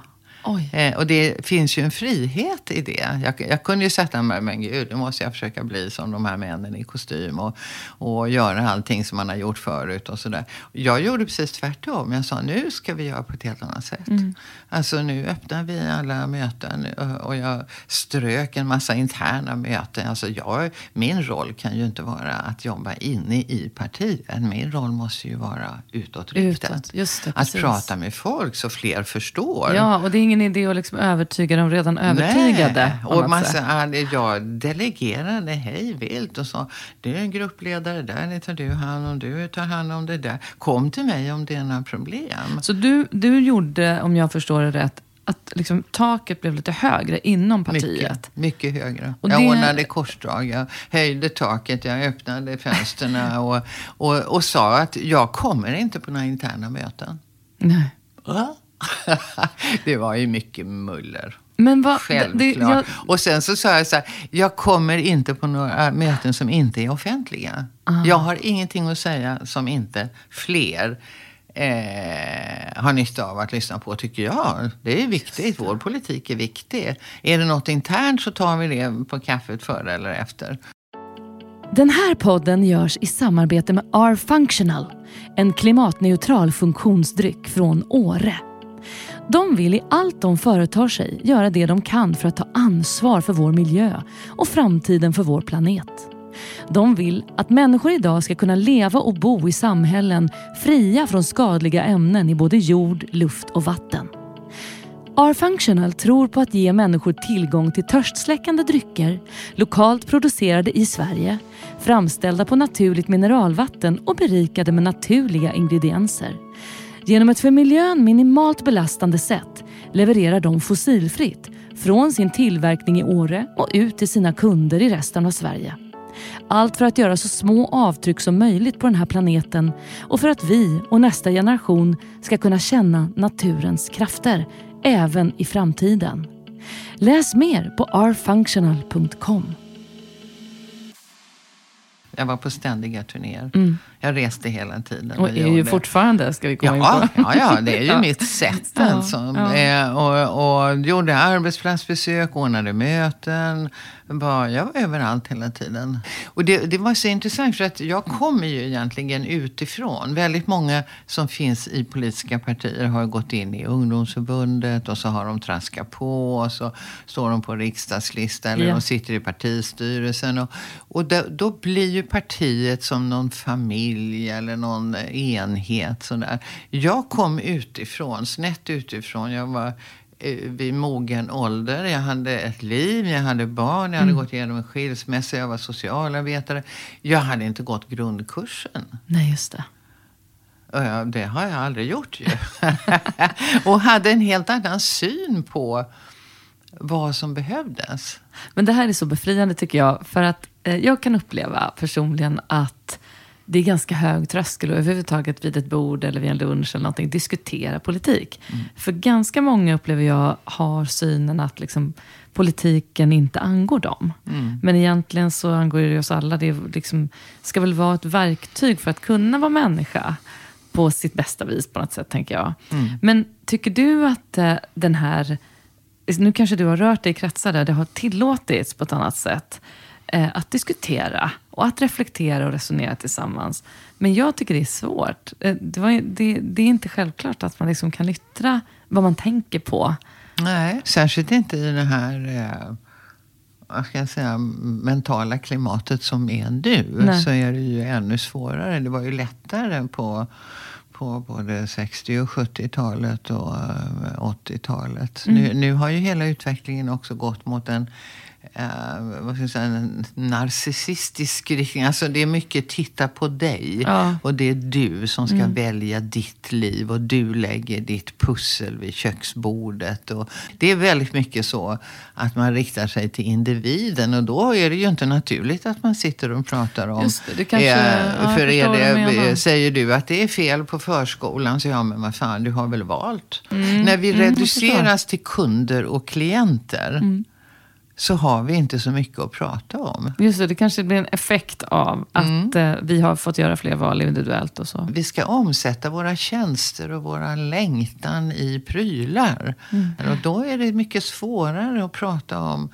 Eh, och det finns ju en frihet i det. Jag, jag, kunde ju sätta mig, men gud, nu måste jag försöka bli som de här männen i kostym och, och göra allting som man har gjort förut och sådär. Jag gjorde precis tvärtom. Jag sa, nu ska vi göra på ett helt annat sätt. Mm. Alltså nu öppnar vi alla möten och jag strök en massa interna möten. Alltså jag, min roll kan ju inte vara att jobba inne i partiet. Min roll måste ju vara utåtriktad. Utåt, att prata med folk så fler förstår. Ja, och det ingen idé att liksom övertyga de redan övertygade. Nej. Och massa, jag delegerade hej vilt och sa du är en gruppledare där, det tar du hand om, du tar hand om det där. Kom till mig om det är några problem. Så du, du gjorde, om jag förstår det rätt, att liksom, taket blev lite högre inom partiet. Mycket, mycket högre. Och jag det- ordnade korsdrag, jag höjde taket, jag öppnade fönsterna och, och, och sa att jag kommer inte på några interna möten. Nej. Va? det var ju mycket muller. Men vad, Självklart. det- jag- Och sen så sa jag så här, jag kommer inte på några möten som inte är offentliga. Jag har ingenting att säga som inte fler eh, har nytta av att lyssna på, tycker jag. Det är viktigt. Vår politik är viktig. Är det något internt så tar vi det på kaffet före eller efter. Den här podden görs i samarbete med R-Functional, en klimatneutral funktionsdryck från Åre. De vill i allt de företar sig göra det de kan för att ta ansvar för vår miljö och framtiden för vår planet. De vill att människor idag ska kunna leva och bo i samhällen fria från skadliga ämnen i både jord, luft och vatten. R-Functional tror på att ge människor tillgång till törstsläckande drycker, lokalt producerade i Sverige, framställda på naturligt mineralvatten och berikade med naturliga ingredienser. Genom ett för miljön minimalt belastande sätt levererar de fossilfritt från sin tillverkning i Åre och ut till sina kunder i resten av Sverige. Allt för att göra så små avtryck som möjligt på den här planeten och för att vi och nästa generation ska kunna känna naturens krafter även i framtiden. Läs mer på rfunctional.com. Jag var på ständiga turnéer. Jag reste hela tiden. Och är ju fortfarande, ska vi komma in Ja, på. ja, ja, det är ju Ja. mitt sätt Ja, alltså. Eh, och, och gjorde arbetsplatsbesök, ordnade möten. Bara, jag var överallt hela tiden. Och det, det var så intressant för att jag kommer ju egentligen utifrån. Väldigt många som finns i politiska partier har gått in i ungdomsförbundet och så har de traskat på och så står de på riksdagslista eller de sitter i partistyrelsen. Och, och då, då blir ju partiet som någon familj eller någon enhet. Sådär. Jag kom utifrån, snett utifrån. Jag var eh, vid mogen ålder. Jag hade ett liv, jag hade barn, jag hade gått igenom en skilsmässa, jag var socialarbetare. Jag hade inte gått grundkursen. Nej, just det. Det har jag aldrig gjort ju. och hade en helt annan syn på vad som behövdes. Men det här är så befriande tycker jag. För att eh, jag kan uppleva personligen att det är ganska hög tröskel att överhuvudtaget vid ett bord eller vid en lunch eller någonting diskutera politik. För ganska många upplever jag har synen att liksom, politiken inte angår dem. Men egentligen så angår det oss alla. Det liksom, ska väl vara ett verktyg för att kunna vara människa på sitt bästa vis på något sätt, tänker jag. Men tycker du att eh, den här nu kanske du har rört dig i kretsar där det har tillåtits på ett annat sätt eh, att diskutera och att reflektera och resonera tillsammans. Men jag tycker det är svårt. Eh, det, var, det, det är inte självklart att man liksom kan yttra vad man tänker på. Nej, särskilt inte i det här eh, vad ska jag säga, mentala klimatet som är nu. Nej. Så är det ju ännu svårare. Det var ju lättare på, på både 60 och 70-talet och eh, 80-talet. Nu, nu har ju hela utvecklingen också gått mot en eh, vad ska jag säga, narcissistisk riktning. Alltså det är mycket titta på dig. Ja. Och det är du som ska välja ditt liv och du lägger ditt pussel vid köksbordet. Och det är väldigt mycket så att man riktar sig till individen och då är det ju inte naturligt att man sitter och pratar om... Just det, det kanske- eh, ja, för är det, säger du att det är fel på förskolan så ja men vad fan, du har väl valt. Mm, När vi reduceras till kunder och klienter Mm. Så har vi inte så mycket att prata om. Just det, det kanske blir en effekt av att eh, vi har fått göra fler val individuellt och så. Vi ska omsätta våra tjänster och våra längtan i prylar. Och då är det mycket svårare att prata om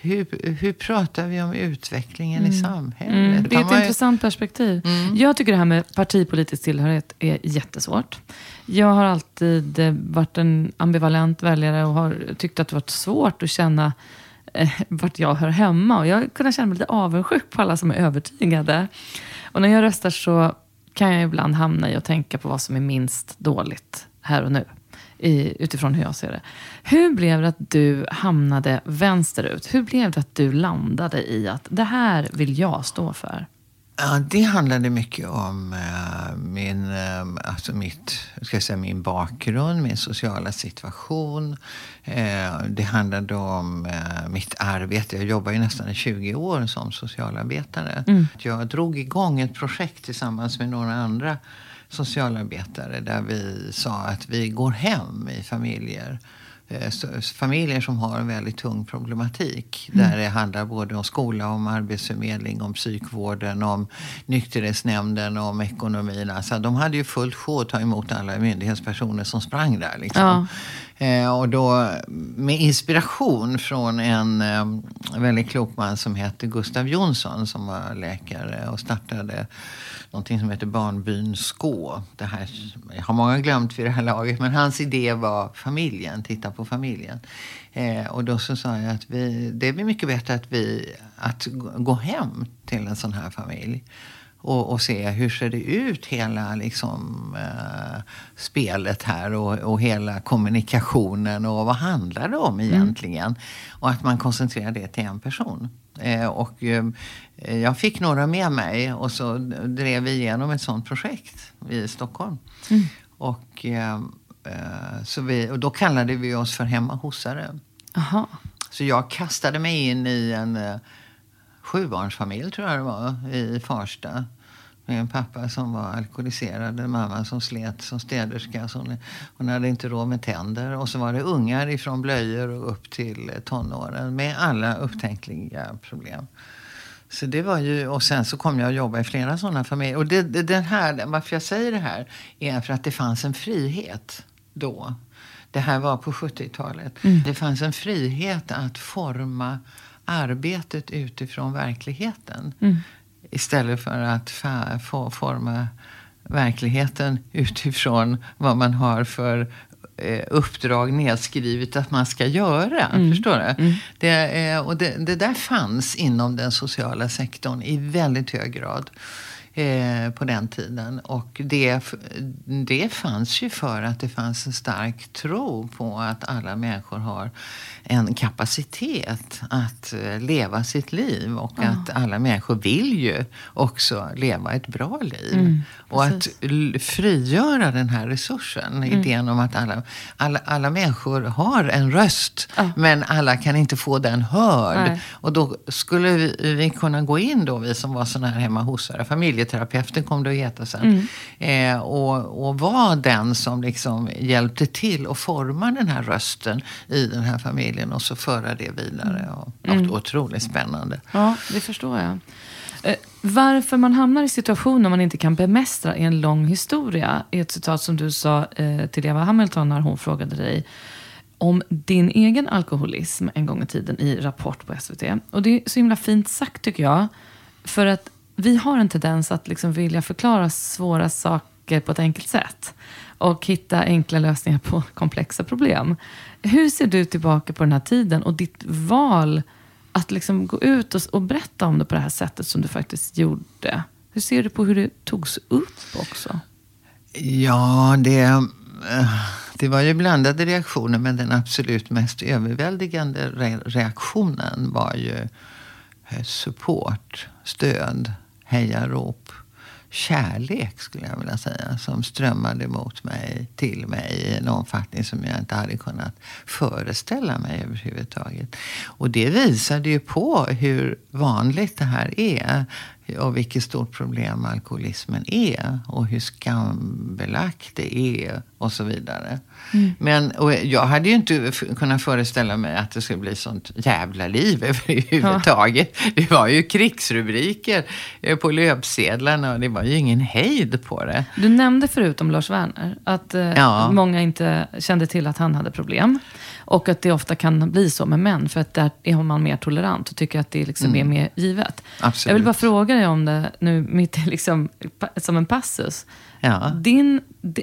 hur, hur pratar vi om utvecklingen i samhället? Mm, det är ett ju- intressant perspektiv. Jag tycker det här med partipolitisk tillhörighet är jättesvårt. Jag har alltid eh, varit en ambivalent väljare och har tyckt att det varit svårt att känna eh, vart jag hör hemma. Och jag har kunnat känna mig lite avundsjuk på alla som är övertygade. Och när jag röstar så kan jag ibland hamna i att tänka på vad som är minst dåligt här och nu. I, utifrån hur jag ser det. Hur blev det att du hamnade vänsterut? Hur blev det att du landade i att det här vill jag stå för? Ja, det handlade mycket om uh, min, uh, alltså mitt, ska säga, min bakgrund, min sociala situation. Uh, det handlade om mitt arbete. Jag jobbade ju nästan i 20 år som socialarbetare. Mm. Jag drog igång ett projekt tillsammans med några andra socialarbetare där vi sa att vi går hem i familjer Eh, familjer som har en väldigt tung problematik. Mm. Där det handlar både om skola, om arbetsförmedling, om psykvården, om nykterhetsnämnden, om ekonomin. Alltså, de hade ju fullt sjå att ta emot alla myndighetspersoner som sprang där. Liksom. Ja. Eh, och då med inspiration från en eh, väldigt klok man som hette Gustav Jonsson som var läkare och startade någonting som heter Barnbyn Skå. Det här, jag har många glömt vid det här laget, men hans idé var familjen, titta på familjen. Eh, och då så sa jag att vi, det blir mycket bättre att, vi, att gå hem till en sån här familj. Och, och, se hur ser det ut hela liksom, eh, spelet här och, och, hela kommunikationen och vad handlar det om mm. egentligen? Mm. Och att man koncentrerar det till en person. Eh, och eh, jag fick några med mig och så drev vi igenom ett sånt projekt i Stockholm. Mm. Och, eh, så vi, och då kallade vi oss för hemmahosare. Aha. Så jag kastade mig in i en sjubarnsfamilj, tror jag det var, i Farsta. Med en pappa som var alkoholiserad, en mamma som slet som städerska. Hon, hon hade inte råd med tänder. Och så var det ungar ifrån blöjor och upp till tonåren med alla upptänkliga problem. Så det var ju, och sen så kom jag att jobba i flera sådana familjer. Och det, det, den här, varför jag säger det här är för att det fanns en frihet då. Det här var på 70-talet. Mm. Det fanns en frihet att forma arbetet utifrån verkligheten. Mm. Istället för att få forma verkligheten utifrån vad man har för eh, uppdrag nedskrivet att man ska göra. Mm. Förstår du? Mm. Det, och det, det, där fanns inom den sociala sektorn i väldigt hög grad eh, på den tiden. Och det, det fanns ju för att det fanns en stark tro på att alla människor har en kapacitet att eh, leva sitt liv. Och oh. att alla människor vill ju också leva ett bra liv. Mm, och att frigöra den här resursen. Mm. Idén om att alla, alla, alla människor har en röst. Oh. Men alla kan inte få den hörd. Nej. Och då skulle vi, vi, kunna gå in då, vi som var sådana här hemma hos familjeterapeuten kom det att heta sen. Mm. Eh, och, och vara den som liksom hjälpte till att forma den här rösten i den här familjen och så föra det vidare. Och mm. Otroligt spännande. Ja, det förstår jag. Eh, varför man hamnar i situationer man inte kan bemästra i en lång historia är ett citat som du sa eh, till Eva Hamilton när hon frågade dig om din egen alkoholism en gång i tiden i Rapport på SVT. Och det är så himla fint sagt tycker jag. För att vi har en tendens att liksom vilja förklara svåra saker på ett enkelt sätt. Och hitta enkla lösningar på komplexa problem. Hur ser du tillbaka på den här tiden och ditt val att liksom gå ut och, och berätta om det på det här sättet som du faktiskt gjorde? Hur ser du på hur det togs upp också? Ja, det, eh, det var ju blandade reaktioner men den absolut mest överväldigande reaktionen var ju eh, support, stöd, hejarop kärlek skulle jag vilja säga. Som strömmade mot mig, till mig i en omfattning som jag inte hade kunnat föreställa mig överhuvudtaget. Och det visade ju på hur vanligt det här är och vilket stort problem alkoholismen är och hur skambelagt det är och så vidare. Mm. Men och jag hade ju inte kunnat föreställa mig att det skulle bli sånt jävla liv överhuvudtaget. Ja. Det var ju krigsrubriker eh, på löpsedlarna och det var ju ingen hejd på det. Du nämnde förut om Lars Werner att eh, ja. många inte kände till att han hade problem. Och att det ofta kan bli så med män, för att där är man mer tolerant och tycker att det liksom mm. är mer givet. Absolut. Jag vill bara fråga dig om det nu, mitt liksom, som en passus. Ja. Din,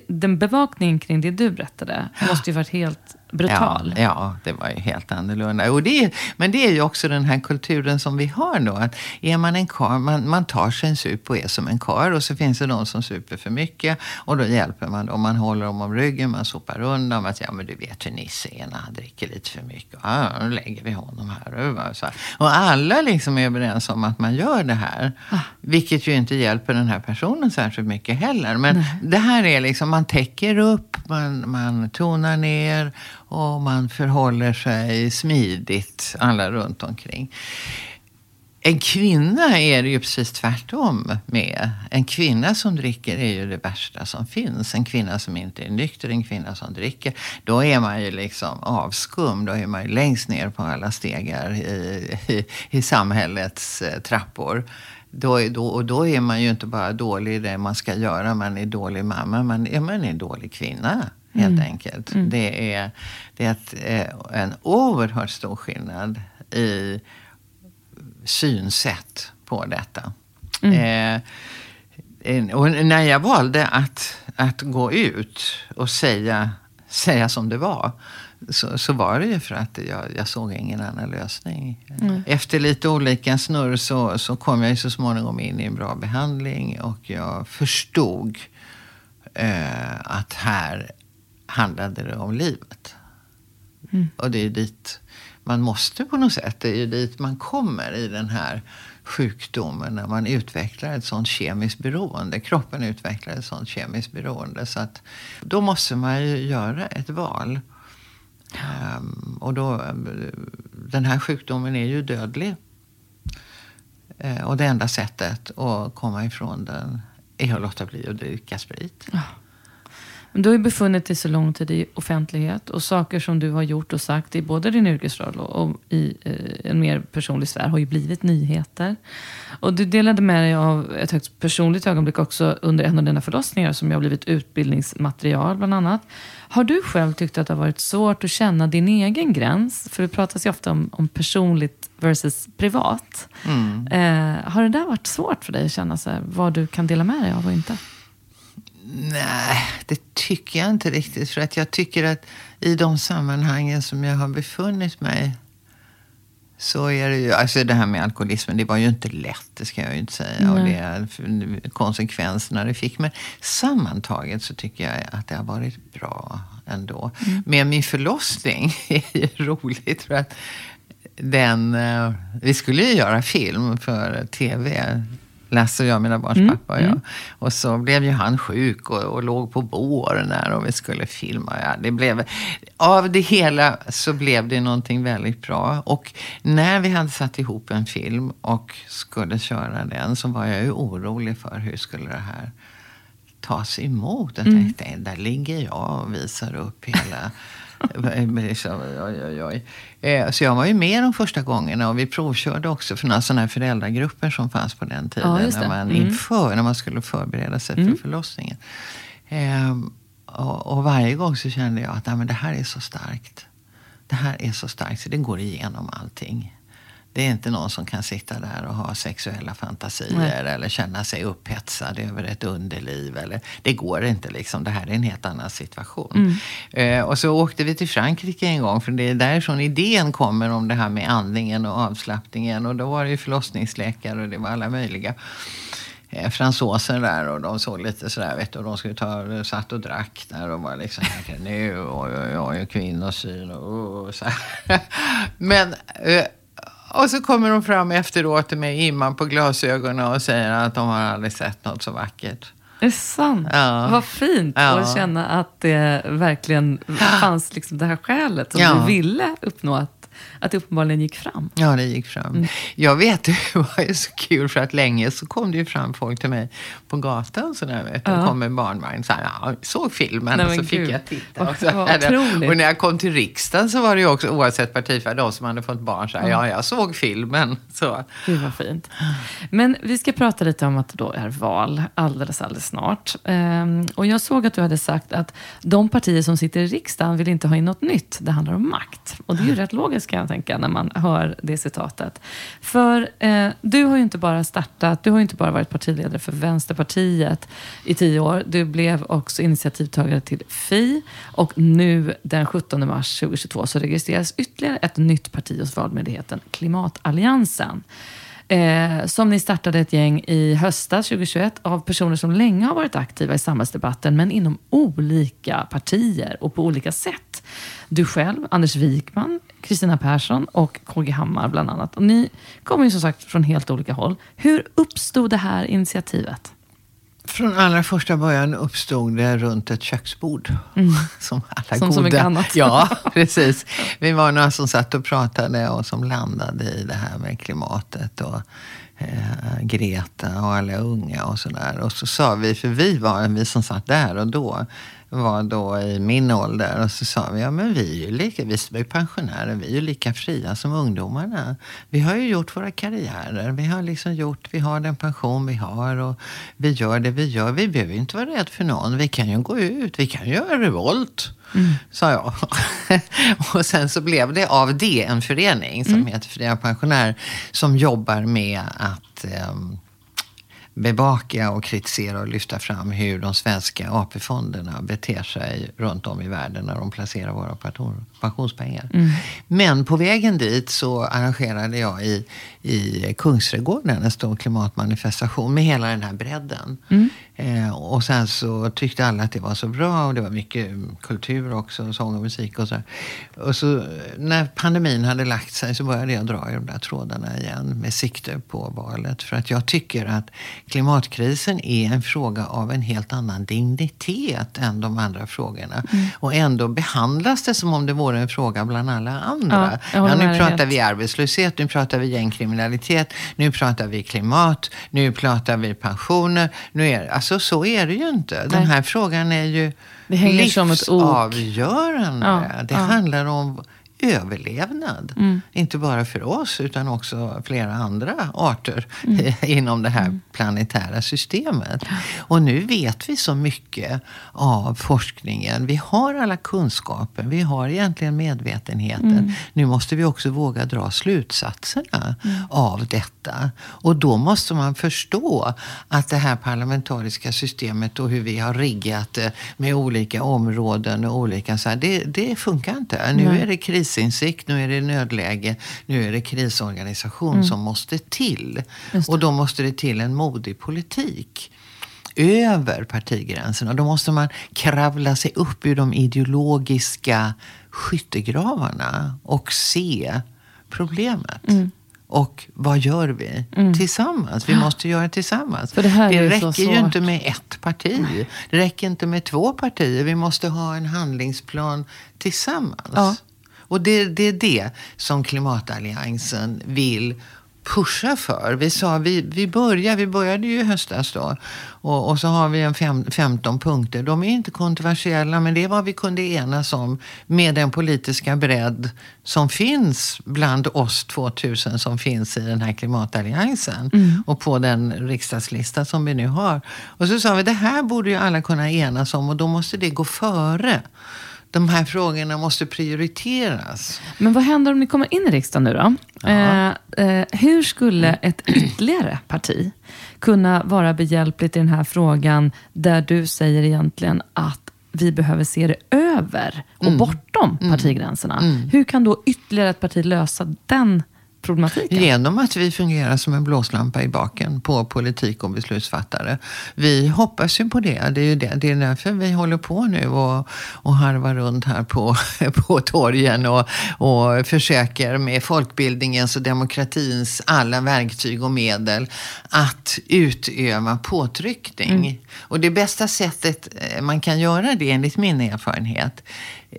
den bevakningen kring det du berättade måste ju varit helt brutal. Ja, ja, det var ju helt annorlunda. Och det, men det är ju också den här kulturen som vi har då. Att är man en kar, man, man tar sig en sup och är som en kar. Och så finns det de som super för mycket. Och då hjälper man dem. Man håller dem om ryggen, man sopar undan. Att, ja, men du vet hur Nisse är när han dricker lite för mycket. Ja, då lägger vi honom här. Och, så här. och alla liksom är överens om att man gör det här. Ah. Vilket ju inte hjälper den här personen särskilt mycket heller. Men Nej. det här är liksom, man täcker upp, man, man tonar ner och man förhåller sig smidigt alla runt omkring. En kvinna är det ju precis tvärtom med. En kvinna som dricker är ju det värsta som finns. En kvinna som inte är nykter, en kvinna som dricker. Då är man ju liksom avskum. Då är man ju längst ner på alla stegar i, i, i samhällets eh, trappor. Då, då, och då är man ju inte bara dålig i det man ska göra. Man är dålig mamma, man är, man är en dålig kvinna. Helt mm. enkelt. Mm. Det är, det är eh, en oerhört stor skillnad i synsätt på detta. Mm. Eh, och när jag valde att, att gå ut och säga, säga som det var så, så var det ju för att jag, jag såg ingen annan lösning. Mm. Efter lite olika snurr så, så kom jag så småningom in i en bra behandling och jag förstod eh, att här handlade det om livet. Mm. Och det är dit man måste på något sätt. Det är ju dit man kommer i den här sjukdomen när man utvecklar ett sånt kemiskt beroende. Kroppen utvecklar ett sånt kemiskt beroende. Så att då måste man ju göra ett val. Um, och då, den här sjukdomen är ju dödlig. Uh, och det enda sättet att komma ifrån den är att låta bli att dricka sprit. Ja. Men du har ju befunnit dig så lång tid i offentlighet och saker som du har gjort och sagt i både din yrkesroll och i eh, en mer personlig sfär har ju blivit nyheter. Och du delade med dig av ett högst personligt ögonblick också under en av dina förlossningar som ju har blivit utbildningsmaterial bland annat. Har du själv tyckt att det har varit svårt att känna din egen gräns? För det pratas ju ofta om, om personligt versus privat. Mm. Eh, har det där varit svårt för dig att känna så här, vad du kan dela med dig av och inte? Nej, det tycker jag inte riktigt. För att jag tycker att i de sammanhangen som jag har befunnit mig så är det ju, alltså det här med alkoholismen, det var ju inte lätt, det ska jag ju inte säga. Och det, konsekvenserna det fick. Men sammantaget så tycker jag att det har varit bra ändå. Mm. Men min förlossning är ju roligt för att den, eh, vi skulle ju göra film för tv Lasse och jag, mina barns mm. pappa och jag. Mm. Och så blev ju han sjuk och, och låg på båren där och vi skulle filma. Ja, det blev, av det hela så blev det någonting väldigt bra. Och när vi hade satt ihop en film och skulle köra den så var jag ju orolig för hur skulle det här tas emot. Jag mm. tänkte, mm. där ligger jag och visar upp hela oj, oj, oj. Så jag var ju med de första gångerna och vi provkörde också för några sådana här föräldragrupper som fanns på den tiden. Ja, när, man mm. inför, när man skulle förbereda sig mm. för förlossningen. Ehm, och, och, varje gång så kände jag att nej, men det här är så starkt. Det här är så starkt så det går igenom allting. Det är inte någon som kan sitta där och ha sexuella fantasier Nej. eller känna sig upphetsad över ett underliv. Eller, det går inte. liksom. Det här är en helt annan situation. Mm. Eh, och så åkte vi till Frankrike en gång. För det är därifrån idén kommer om det här med andningen och avslappningen. Och då var det ju förlossningsläkare och det var alla möjliga eh, fransoser där och de såg lite sådär, vet du, och de skulle ta, satt och drack där och var liksom, nu, oj, oj, oj, kvinnosyn och, och så här. Men eh, och så kommer de fram efteråt med imman på glasögonen och säger att de har aldrig sett något så vackert. Det är sant. Ja. Vad fint ja. att känna att det verkligen fanns liksom det här skälet som ja. du ville uppnå. Att att det uppenbarligen gick fram. Ja, det gick fram. Mm. Jag vet, det var ju så kul för att länge så kom det ju fram folk till mig på gatan. Så där, vet, ja. Det kom en barnvagn. Så här, ja, såg filmen Nej, och så Gud. fick jag titta. Och, så, och när jag kom till riksdagen så var det ju också, oavsett partifärg, de som hade fått barn, så här, ja, jag såg filmen. Så. Gud vad fint. Men vi ska prata lite om att det då är val alldeles, alldeles snart. Ehm, och jag såg att du hade sagt att de partier som sitter i riksdagen vill inte ha in något nytt. Det handlar om makt. Och det är ju rätt logiskt kan jag tänka när man hör det citatet. För eh, du har ju inte bara startat, du har ju inte bara varit partiledare för Vänsterpartiet i tio år. Du blev också initiativtagare till Fi och nu den 17 mars 2022 så registreras ytterligare ett nytt parti hos Valmyndigheten, Klimatalliansen. Eh, som ni startade ett gäng i höstas 2021 av personer som länge har varit aktiva i samhällsdebatten men inom olika partier och på olika sätt. Du själv, Anders Wikman, Kristina Persson och KG Hammar bland annat. Och ni kommer ju som sagt från helt olika håll. Hur uppstod det här initiativet? Från allra första början uppstod det runt ett köksbord. Mm. Som alla som goda. så mycket annat. Ja, precis. Vi var några som satt och pratade och som landade i det här med klimatet. Och eh, Greta och alla unga och sådär. Och så sa vi, för vi var vi som satt där och då, var då i min ålder. Och så sa vi, ja men vi är ju lika, vi är pensionärer, vi är ju lika fria som ungdomarna. Vi har ju gjort våra karriärer, vi har liksom gjort, vi har den pension vi har och vi gör det vi gör. Vi behöver inte vara rädda för någon. Vi kan ju gå ut, vi kan göra revolt. Mm. Sa jag. och sen så blev det av det en förening som mm. heter Fria Pensionärer som jobbar med att um, bevaka och kritisera och lyfta fram hur de svenska AP-fonderna beter sig runt om i världen när de placerar våra pensionspengar. Mm. Men på vägen dit så arrangerade jag i, i Kungsträdgården en stor klimatmanifestation med hela den här bredden. Mm. Eh, och sen så tyckte alla att det var så bra och det var mycket kultur också, sång och musik och så. Och så när pandemin hade lagt sig så började jag dra i de där trådarna igen med sikte på valet. För att jag tycker att klimatkrisen är en fråga av en helt annan dignitet än de andra frågorna. Mm. Och ändå behandlas det som om det vore en fråga bland alla andra. Ja, ja, nu pratar vi arbetslöshet, nu pratar vi gängkriminalitet, nu pratar vi klimat, nu pratar vi pensioner. Nu är, alltså så är det ju inte. Nej. Den här frågan är ju livsavgörande. Ja, det handlar om överlevnad. Mm. Inte bara för oss utan också flera andra arter mm. inom det här mm. planetära systemet. Och nu vet vi så mycket av forskningen. Vi har alla kunskaper, vi har egentligen medvetenheten. Mm. Nu måste vi också våga dra slutsatserna mm. av detta. Och då måste man förstå att det här parlamentariska systemet och hur vi har riggat det med olika områden och olika så här, det, det funkar inte. Nu är det kris krisinsikt, nu är det nödläge, nu är det krisorganisation mm. som måste till. Och då måste det till en modig politik över partigränserna. Då måste man kravla sig upp ur de ideologiska skyttegravarna och se problemet. Mm. Och vad gör vi? Mm. Tillsammans. Vi måste göra det tillsammans. det, det räcker ju inte med ett parti. Det räcker inte med två partier. Vi måste ha en handlingsplan tillsammans. Ja. Och det, det är det som klimatalliansen vill pusha för. Vi sa, vi, vi, börjar, vi började ju i höstas då. Och, och så har vi en fem, 15 punkter. De är inte kontroversiella, men det är vad vi kunde enas om med den politiska bredd som finns bland oss 2000 som finns i den här klimatalliansen. Mm. Och på den riksdagslista som vi nu har. Och så sa vi, det här borde ju alla kunna enas om och då måste det gå före de här frågorna måste prioriteras. Men vad händer om ni kommer in i riksdagen nu då? Ja. Eh, eh, hur skulle ett ytterligare parti kunna vara behjälpligt i den här frågan där du säger egentligen att vi behöver se det över och mm. bortom mm. partigränserna? Mm. Hur kan då ytterligare ett parti lösa den problematiken? Genom att vi fungerar som en blåslampa i baken på politik och beslutsfattare. Vi hoppas ju på det. Det är, ju det. det är därför vi håller på nu och, och harvar runt här på, på torgen och, och försöker med folkbildningens och demokratins alla verktyg och medel att utöva påtryckning. Mm. Och det bästa sättet eh, man kan göra det enligt min erfarenhet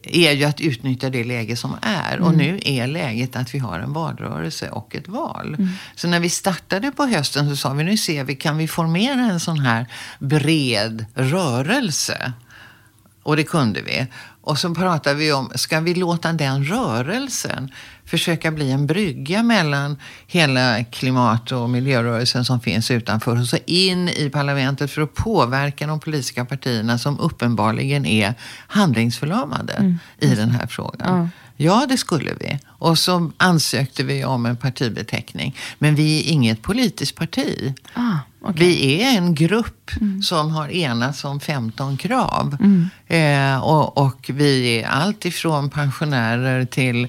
är ju att utnyttja det läge som är. Mm. Och nu är läget att vi har en valrörelse och ett val. Mm. Så när vi startade på hösten så sa vi, nu ser vi, kan vi formera en sån här bred rörelse? Och det kunde vi. Och så pratade vi om, ska vi låta den rörelsen försöka bli en brygga mellan hela klimat och miljörörelsen som finns utanför och så in i parlamentet för att påverka de politiska partierna som uppenbarligen är handlingsförlamade mm. i den här frågan. Ja. Ja, det skulle vi. Och så ansökte vi om en partibeteckning. Men vi är inget politiskt parti. Ah, Okay. Vi är en grupp mm. som har enats om 15 krav. Mm. Eh, och, och, vi är allt ifrån pensionärer till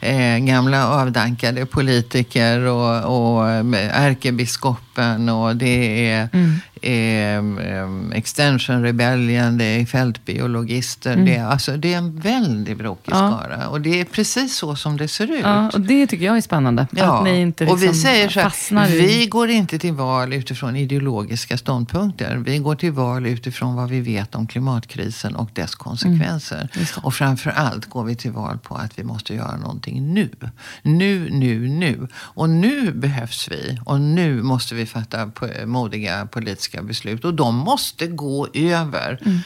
eh, gamla avdankade politiker och, och ärkebiskopen och det är mm eh, Extension Rebellion, det är fältbiologister. Mm. Det, är, alltså, det är en väldigt brokig ja. skara. Och det är precis så som det ser ut. Ja, och det tycker jag är spännande. Ja. Att ni inte liksom och vi liksom säger så här, vi går inte till val utifrån ideologiska ståndpunkter. Vi går till val utifrån vad vi vet om klimatkrisen och dess konsekvenser. Mm. Och framför allt går vi till val på att vi måste göra någonting nu. Nu, nu, nu. Och nu behövs vi. Och nu måste vi fatta modiga politiska politiska beslut. Och de måste gå över mm.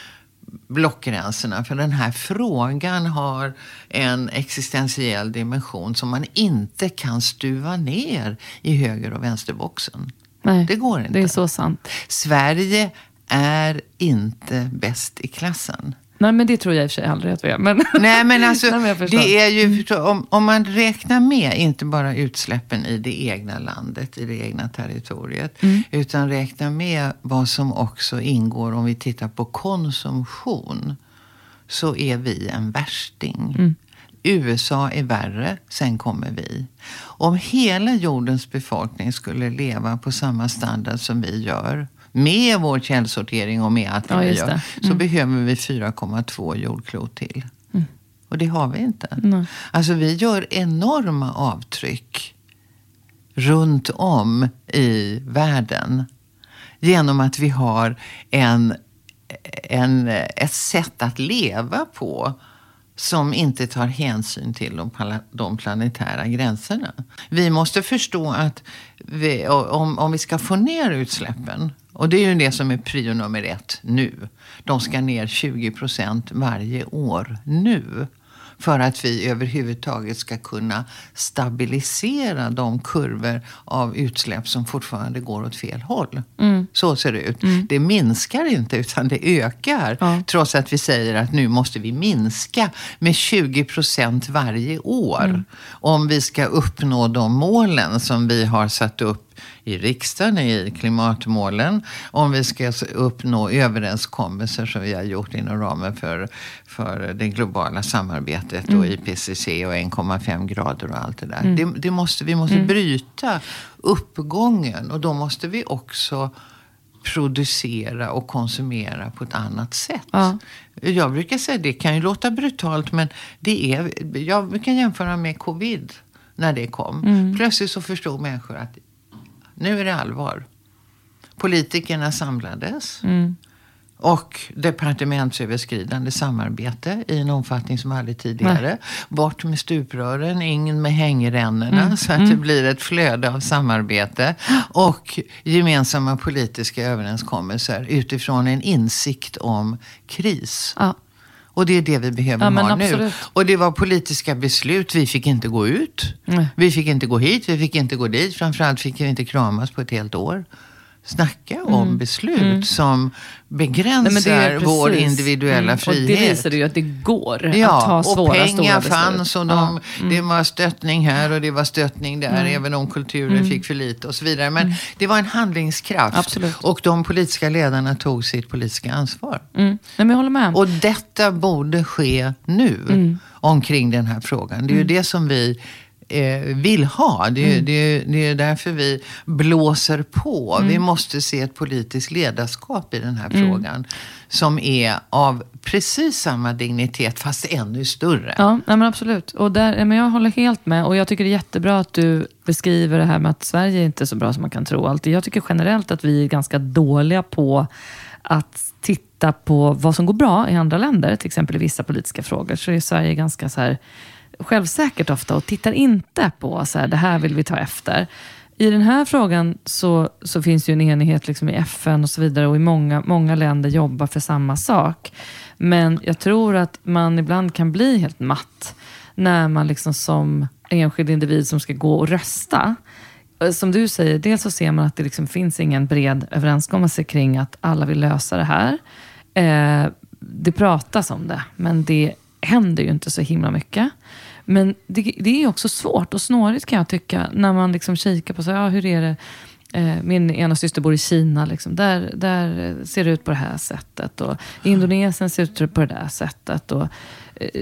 blockgränserna. För den här frågan har en existentiell dimension som man inte kan stuva ner i höger och vänsterboxen. Nej, det går inte. Det är så sant. Sverige är inte bäst i klassen. Nej, men det tror jag i och för sig aldrig att vi är. Men... Nej, men alltså, Nej, men det är ju, om, om man räknar med inte bara utsläppen i det egna landet, i det egna territoriet, mm. utan räknar med vad som också ingår om vi tittar på konsumtion, så är vi en värsting. Mm. USA är värre, sen kommer vi. Om hela jordens befolkning skulle leva på samma standard som vi gör, med vår källsortering och med allt ja, vi gör, mm. så behöver vi 4,2 jordklot till. Mm. Och det har vi inte. Mm. Alltså vi gör enorma avtryck runt om i världen. Genom att vi har en, en, ett sätt att leva på som inte tar hänsyn till de, de planetära gränserna. Vi måste förstå att vi, om, om vi ska få ner utsläppen och det är ju det som är prio nummer ett nu. De ska ner 20 procent varje år nu. För att vi överhuvudtaget ska kunna stabilisera de kurvor av utsläpp som fortfarande går åt fel håll. Mm. Så ser det ut. Mm. Det minskar inte utan det ökar. Ja. Trots att vi säger att nu måste vi minska med 20 procent varje år. Mm. Om vi ska uppnå de målen som vi har satt upp i riksdagen i klimatmålen om vi ska uppnå överenskommelser som vi har gjort inom ramen för, för det globala samarbetet mm. och IPCC och 1,5 grader och allt det där. Mm. Det, det, måste, vi måste mm. bryta uppgången och då måste vi också producera och konsumera på ett annat sätt. Ja. Jag brukar säga, det kan ju låta brutalt men det är, jag kan jämföra med covid när det kom. Mm. Plötsligt så förstod människor att nu är det allvar. Politikerna samlades. Mm. Och departementsöverskridande samarbete i en omfattning som aldrig tidigare. Nej. Bort med stuprören, in med hängrännorna mm. så att mm. det blir ett flöde av samarbete. Och gemensamma politiska överenskommelser utifrån en insikt om kris. Ja. Och det är det vi behöver ja, ha nu. Och det var politiska beslut. Vi fick inte gå ut. Nej. Vi fick inte gå hit. Vi fick inte gå dit. Framförallt fick vi inte kramas på ett helt år. Snacka om mm. beslut mm. som begränsar Nej, vår individuella mm. frihet. Och det visade ju att det går ja, att ta svåra, och pengar fanns och de, ja. mm. det var stöttning här och det var stöttning där. Mm. Även om kulturen mm. fick för lite och så vidare. Men mm. det var en handlingskraft. Absolut. Och de politiska ledarna tog sitt politiska ansvar. Mm. Nej, men jag håller med. Och detta borde ske nu omkring den här frågan. Det är ju det som vi eh, vill ha. Det, mm. det, det är därför vi blåser på. Mm. Vi måste se ett politiskt ledarskap i den här mm. frågan. Som är av precis samma dignitet fast ännu större. Ja, men absolut. Och där, men jag håller helt med. Och jag tycker det är jättebra att du beskriver det här med att Sverige inte är så bra som man kan tro. Alltid. Jag tycker generellt att vi är ganska dåliga på att titta på vad som går bra i andra länder. Till exempel i vissa politiska frågor. Så är Sverige ganska så här självsäkert ofta och tittar inte på så här, det här vill vi ta efter. I den här frågan så, så finns ju en enighet liksom i FN och så vidare och i många, många länder jobbar för samma sak. Men jag tror att man ibland kan bli helt matt när man liksom som enskild individ som ska gå och rösta eh, som du säger, dels så ser man att det liksom finns ingen bred överenskommelse kring att alla vill lösa det här. Eh, det pratas om det, men det händer ju inte så himla mycket. Men det, det är också svårt och snårigt kan jag tycka, när man liksom kikar på så, ja, hur är det eh, min ena syster bor i Kina. Liksom. Där, där ser det ut på det här sättet. Och I Indonesien ser det ut på det där sättet. Och eh,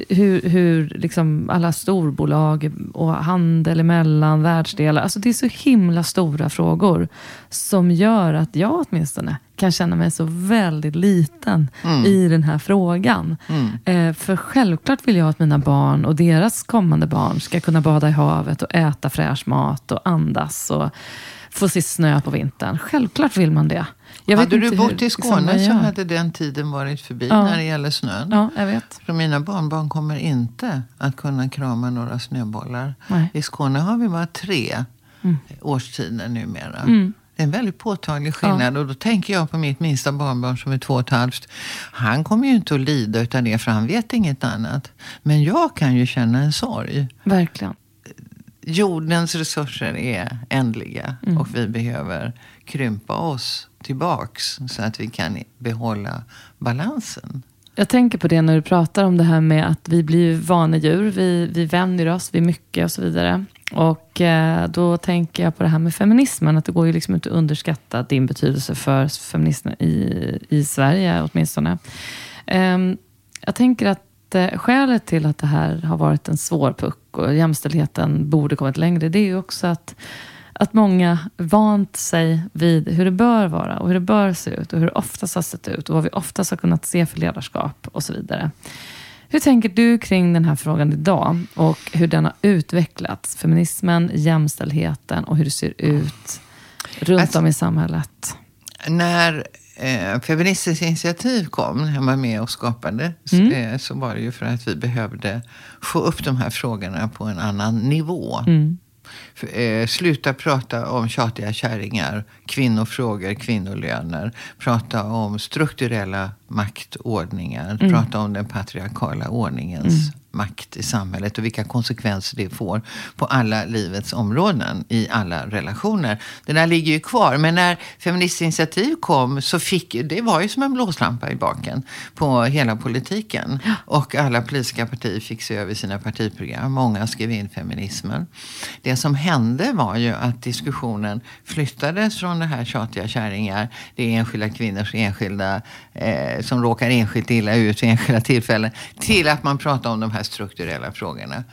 hur, hur liksom alla storbolag och handel emellan världsdelar. Alltså det är så himla stora frågor som gör att jag åtminstone kan känna mig så väldigt liten mm. i den här frågan. Mm. Eh, för självklart vill jag att mina barn och deras kommande barn ska kunna bada i havet och äta fräsch mat och andas. Och, få se snö på vintern. Självklart vill man det. Jag hade du bott i Skåne så hade den tiden varit förbi ja. när det gäller snön. Ja, jag vet. För mina barnbarn kommer inte att kunna krama några snöbollar. Nej. I Skåne har vi bara tre mm. årstider numera. Mm. Det är en väldigt påtaglig skillnad. Ja. Och då tänker jag på mitt minsta barnbarn som är två och ett halvt. Han kommer ju inte att lida utav det för han vet inget annat. Men jag kan ju känna en sorg. Verkligen jordens resurser är ändliga mm. och vi behöver krympa oss tillbaks så att vi kan behålla balansen. Jag tänker på det när du pratar om det här med att vi blir vanedjur. Vi, vi vänjer oss vid mycket och så vidare. Och eh, då tänker jag på det här med feminismen. Att det går ju liksom inte att underskatta din betydelse för feminismen i, i Sverige åtminstone. Eh, jag tänker att eh, skälet till att det här har varit en svår puck och jämställdheten borde kommit längre, det är ju också att, att många vant sig vid hur det bör vara och hur det bör se ut och hur det oftast har sett ut och vad vi oftast har kunnat se för ledarskap och så vidare. Hur tänker du kring den här frågan idag och hur den har utvecklats? Feminismen, jämställdheten och hur det ser ut runt alltså, om i samhället. När eh, Feministiskt initiativ kom, när jag var med och skapade, mm. eh, så var det ju för att vi behövde få upp de här frågorna på en annan nivå. Mm. Eh, sluta prata om tjatiga kärringar, kvinnofrågor, kvinnolöner. Prata om strukturella maktordningar. Mm. Prata om den patriarkala ordningens mm makt i samhället och vilka konsekvenser det får på alla livets områden i alla relationer. Det där ligger ju kvar. Men när Feministiskt initiativ kom så fick det var ju som en blåslampa i baken på hela politiken. Och alla politiska partier fick se över sina partiprogram. Många skrev in feminismen. Det som hände var ju att diskussionen flyttades från det här tjatiga kärringar, det är enskilda kvinnors enskilda eh, som råkar enskilt illa ut vid enskilda tillfällen, till att man pratar om de här strukturella frågorna.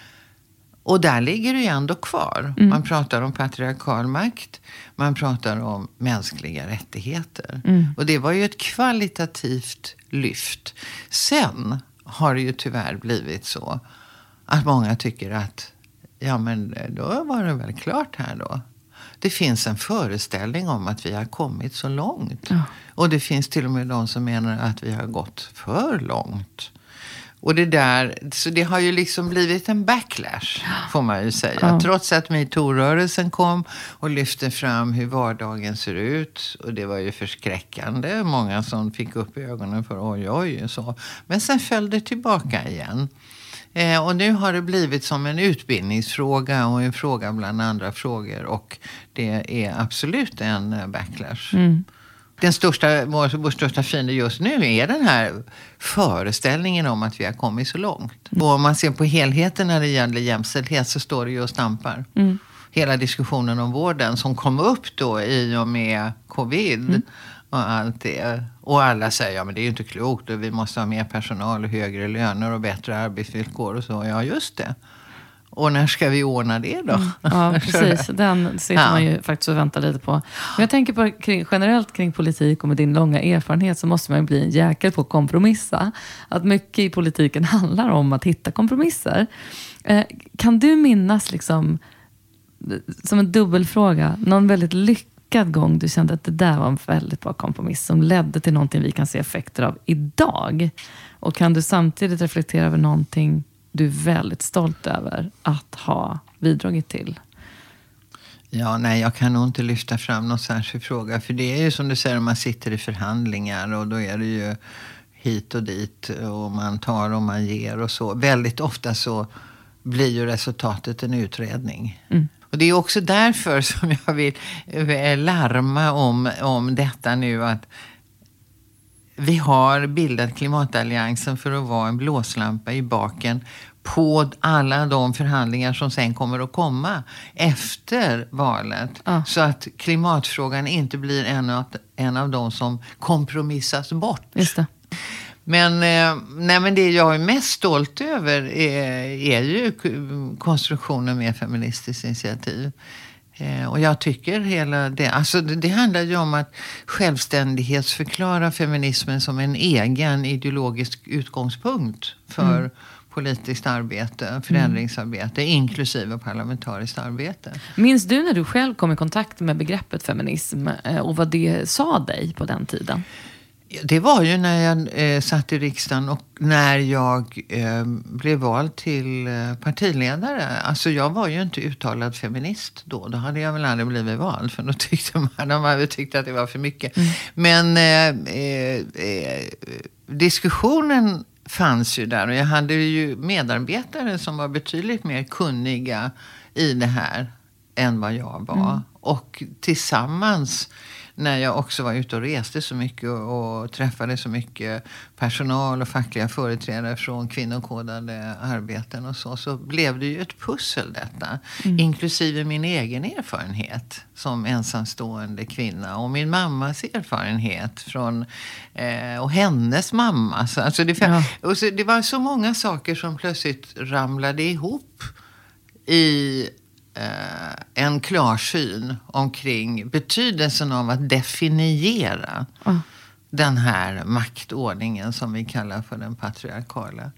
Och där ligger det ju ändå kvar. Mm. Man pratar om patriarkal makt, man pratar om mänskliga rättigheter. Mm. Och det var ju ett kvalitativt lyft. Sen har det ju tyvärr blivit så att många tycker att ja men då var det väl klart här då. Det finns en föreställning om att vi har kommit så långt. Ja. Och det finns till och med de som menar att vi har gått för långt. Och det där, så det har ju liksom blivit en backlash, får man ju säga. Ja. Trots att metoo-rörelsen kom och lyfte fram hur vardagen ser ut. Och det var ju förskräckande. Många som fick upp ögonen för oj, oj, så. Men sen föll det tillbaka igen. Eh, och nu har det blivit som en utbildningsfråga och en fråga bland andra frågor. Och det är absolut en eh, backlash. Mm den största, vår, vår största fiende just nu är den här föreställningen om att vi har kommit så långt. Mm. Och om man ser på helheten när det gäller jämställdhet så står det ju och stampar. Mm. Hela diskussionen om vården som kom upp då i och med covid. Mm. Och allt det. Och alla säger, ja men det är ju inte klokt och vi måste ha mer personal och högre löner och bättre arbetsvillkor och så. Ja, just det. Och när ska vi ordna det då? Mm. Ja, precis. Den sitter ja. man ju faktiskt och väntar lite på. Men jag tänker på kring, generellt kring politik och med din långa erfarenhet så måste man ju bli en jäkel på att kompromissa. Att mycket i politiken handlar om att hitta kompromisser. Eh, kan du minnas, liksom, som en dubbelfråga, någon väldigt lyckad gång du kände att det där var en väldigt bra kompromiss som ledde till någonting vi kan se effekter av idag? Och kan du samtidigt reflektera över någonting du är väldigt stolt över att ha bidragit till? Ja, nej, jag kan nog inte lyfta fram någon särskild fråga. För det är ju som du säger, man sitter i förhandlingar och då är det ju hit och dit och man tar och man ger och så. Väldigt ofta så blir ju resultatet en utredning. Mm. Och det är också därför som jag vill eh, larma om, om detta nu att vi har bildat klimatalliansen för att vara en blåslampa i baken på alla de förhandlingar som sen kommer att komma efter valet. Ja. Så att klimatfrågan inte blir en av, en av de som kompromissas bort. Just det. Men, eh, nej, men det jag är mest stolt över är, är ju konstruktionen med Feministiskt initiativ. Eh, och jag tycker hela det, alltså det, det handlar ju om att självständighetsförklara feminismen som en egen ideologisk utgångspunkt för politiskt arbete, förändringsarbete, inklusive parlamentariskt arbete. Minns du när du själv kom i kontakt med begreppet feminism eh, och vad det sa dig på den tiden? Det var ju när jag eh, satt i riksdagen och när jag eh, blev vald till eh, partiledare. Alltså jag var ju inte uttalad feminist då. Då hade jag väl aldrig blivit vald. För då tyckte man, de hade tyckt att det var för mycket. Men eh, eh, eh, diskussionen fanns ju där. Och jag hade ju medarbetare som var betydligt mer kunniga i det här än vad jag var. Och tillsammans när jag också var ute och reste så mycket och, och träffade så mycket personal och fackliga företrädare från kvinnokodade arbeten och så, så blev det ju ett pussel detta. Inklusive min egen erfarenhet som ensamstående kvinna och min mammas erfarenhet från, eh, och hennes mamma. Så, alltså det, Ja. och så, det var så många saker som plötsligt ramlade ihop i en klarsyn omkring betydelsen av att definiera Ja. den här maktordningen som vi kallar för den patriarkala.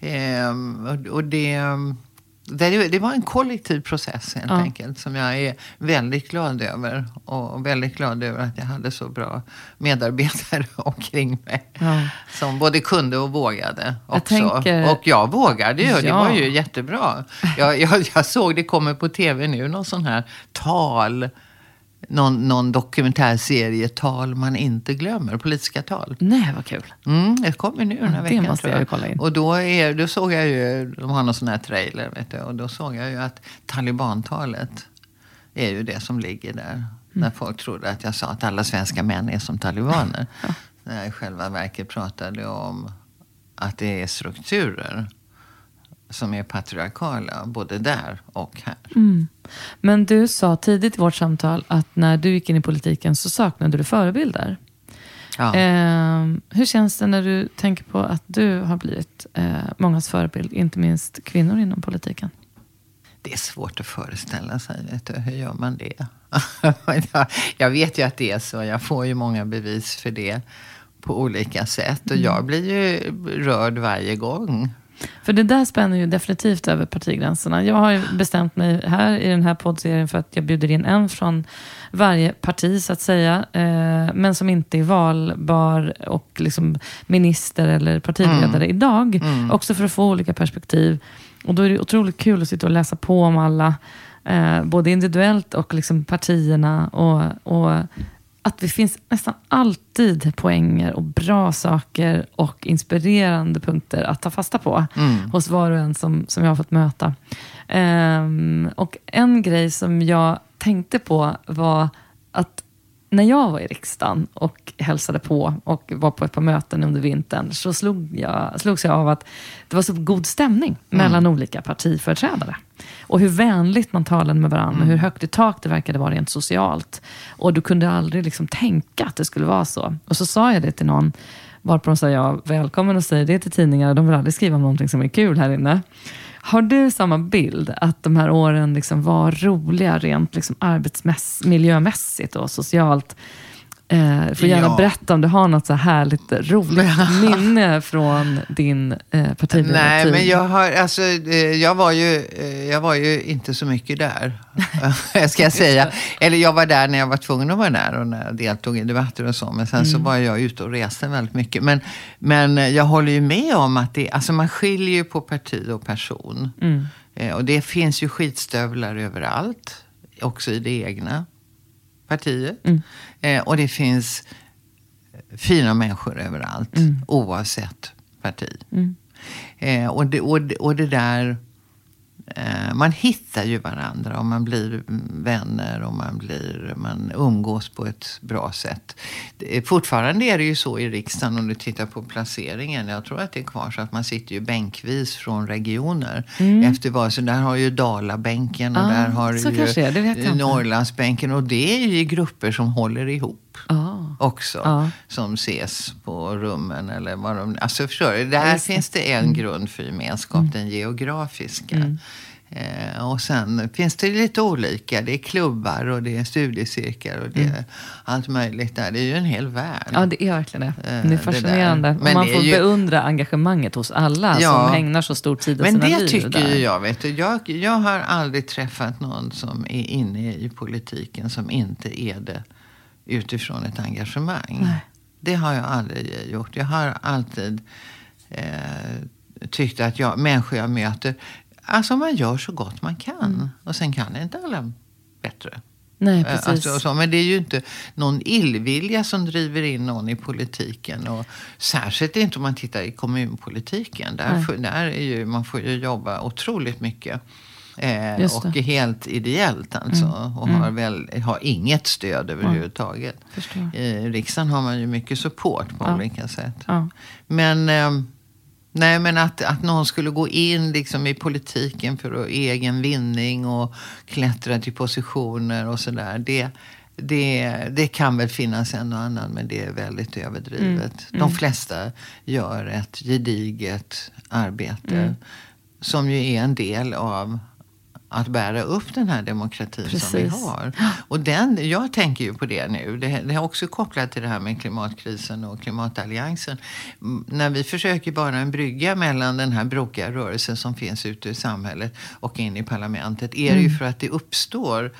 Ehm, och, och det, det, det var en kollektiv process helt Ja. enkelt som jag är väldigt glad över. Och väldigt glad över att jag hade så bra medarbetare omkring mig. Ja. Som både kunde och vågade Jag också. tänker- Och jag vågade ju. Det Ja. var ju jättebra. Jag, jag, jag såg det kommer på tv nu, någon sån här tal. Någon, någon dokumentärserie, tal man inte glömmer. Politiska tal. Nej, vad kul. Mm, det kommer nu den här Ja, det veckan. måste tror jag ju kolla in. Och då, är, då såg jag ju, de har någon sån här trailer, vet du, och då såg jag ju att talibantalet är ju det som ligger där. Mm. När folk trodde att jag sa att alla svenska män är som talibaner. När jag i själva verket pratade om att det är strukturer som är patriarkala, både där och här. Mm. Men du sa tidigt i vårt samtal att när du gick in i politiken så saknade du förebilder. Ja. Eh, hur känns det när du tänker på att du har blivit eh, mångas förebild, inte minst kvinnor inom politiken? Det är svårt att föreställa sig. Vet du. Hur gör man det? Jag- vet ju att det är så. Jag får ju många bevis för det på olika sätt. Och jag blir ju rörd varje gång. För det där spänner ju definitivt över partigränserna. Jag har ju bestämt mig här i den här poddserien för att jag bjuder in en från varje parti så att säga. Eh, men som inte är valbar och liksom minister eller partiledare idag. Också för att få olika perspektiv. Och då är det otroligt kul att sitta och läsa på om alla. Eh, både individuellt och liksom partierna. Och, och att det finns nästan alltid poänger och bra saker och inspirerande punkter att ta fasta på hos var och en som, som jag har fått möta. Ehm, och en grej som jag tänkte på var att när jag var i riksdagen och hälsade på och var på ett par möten under vintern så slog jag, slogs jag av att det var så god stämning mellan olika partiföreträdare. Och hur vänligt man talade med varandra och hur högt i tak det verkade vara rent socialt. Och du kunde aldrig liksom tänka att det skulle vara så. Och så sa jag det till någon, varpå de sa ja, välkommen och säg det till tidningar. De vill aldrig skriva om någonting som är kul här inne. Har du samma bild, att de här åren liksom var roliga rent liksom arbetsmiljömässigt och socialt? Eh, får gärna Ja. berätta om du har något så här härligt roligt minne från din eh, partiledartid. Nej, men jag, har, alltså, eh, jag, var ju, eh, jag var ju inte så mycket där. ska jag säga. Eller jag var där när jag var tvungen att vara där och när jag deltog i debatter och så. Men sen så var jag ute och reste väldigt mycket. Men, men jag håller ju med om att det, alltså man skiljer ju på parti och person. Eh, Och det finns ju skitstövlar överallt. Också i det egna partiet. Eh, och det finns fina människor överallt. Oavsett parti. Eh, och, det, och, det, och det där man hittar ju varandra och man blir vänner och man, blir, man umgås på ett bra sätt. Fortfarande är det ju så i riksdagen om du tittar på placeringen. Jag tror att det är kvar så att man sitter ju bänkvis från regioner. Mm. Efter vad, så där har ju Dalabänken och ah, där har ju Norrlandsbänken. Och det är ju grupper som håller ihop ah. också. Ah. Som ses på rummen eller vad de... Alltså förstår du? Där finns det en mm. grund för gemenskap, mm. den geografiska. Mm. Eh, och sen finns det lite olika. Det är klubbar och det är studiecirklar och det mm. är allt möjligt där. Det är ju en hel värld. Ja, det är verkligen det. Eh, det är fascinerande. Det man får ju... beundra engagemanget hos alla ja, som ägnar så stor tid av sina liv. Men det tycker där. jag. Vet du. Jag, jag har aldrig träffat någon som är inne i politiken som inte är det utifrån ett engagemang. Nej. Det har jag aldrig gjort. Jag har alltid eh, tyckt att jag, människor jag möter Alltså man gör så gott man kan. Mm. Och sen kan inte alla bättre. Nej, eh, precis. Alltså, så, men det är ju inte någon illvilja som driver in någon i politiken. Och särskilt inte om man tittar i kommunpolitiken. Där, där är ju, man får ju jobba otroligt mycket. Eh, och helt ideellt alltså. Mm. Och har, mm. väl, har inget stöd överhuvudtaget. I riksdagen har man ju mycket support på ja. olika sätt. Ja. Men... Eh, Nej, men att, att någon skulle gå in liksom i politiken för egen vinning och klättra till positioner och sådär. Det, det, det kan väl finnas en och annan, men det är väldigt överdrivet. Mm. De flesta gör ett gediget arbete. Mm. Som ju är en del av att bära upp den här demokratin Precis. som vi har. Och den, jag tänker ju på det nu. Det, det är också kopplat till det här med klimatkrisen och klimatalliansen. När vi försöker vara en brygga mellan den här brokiga rörelsen som finns ute i samhället och in i parlamentet är det ju mm. för att det uppstår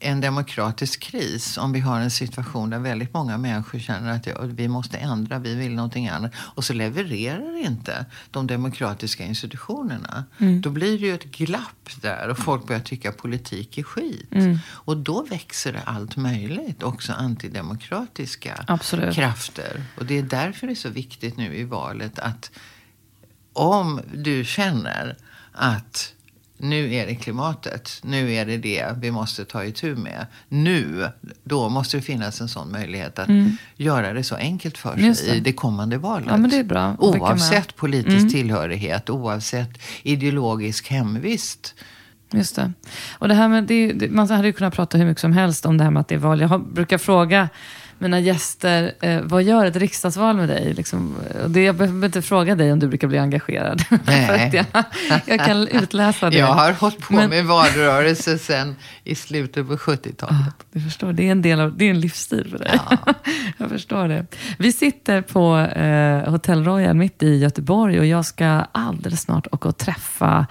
en demokratisk kris om vi har en situation där väldigt många människor känner att vi måste ändra, vi vill någonting annat. Och så levererar inte de demokratiska institutionerna. Mm. Då blir det ju ett glapp där och folk börjar tycka politik är skit. Mm. Och då växer det allt möjligt, också antidemokratiska Absolut. krafter. Och det är därför det är så viktigt nu i valet att om du känner att nu är det klimatet. Nu är det det vi måste ta itu med. Nu, då måste det finnas en sån möjlighet att mm. göra det så enkelt för sig det. i det kommande valet. Ja, men det är bra. Oavsett politisk mm. tillhörighet, oavsett ideologisk hemvist. Just det. Och det här med, det, man hade ju kunnat prata hur mycket som helst om det här med att det är val. Jag brukar fråga mina gäster, eh, vad gör ett riksdagsval med dig? Liksom, det, jag behöver inte fråga dig om du brukar bli engagerad. Nej. jag, jag, kan utläsa det. Jag har hållit på Men, med valrörelse sedan i slutet på 70-talet. Ah, du förstår, det är en del av, det är en livsstil för dig. Ja. jag förstår det. Vi sitter på eh, Hotell Royal mitt i Göteborg och jag ska alldeles snart åka och träffa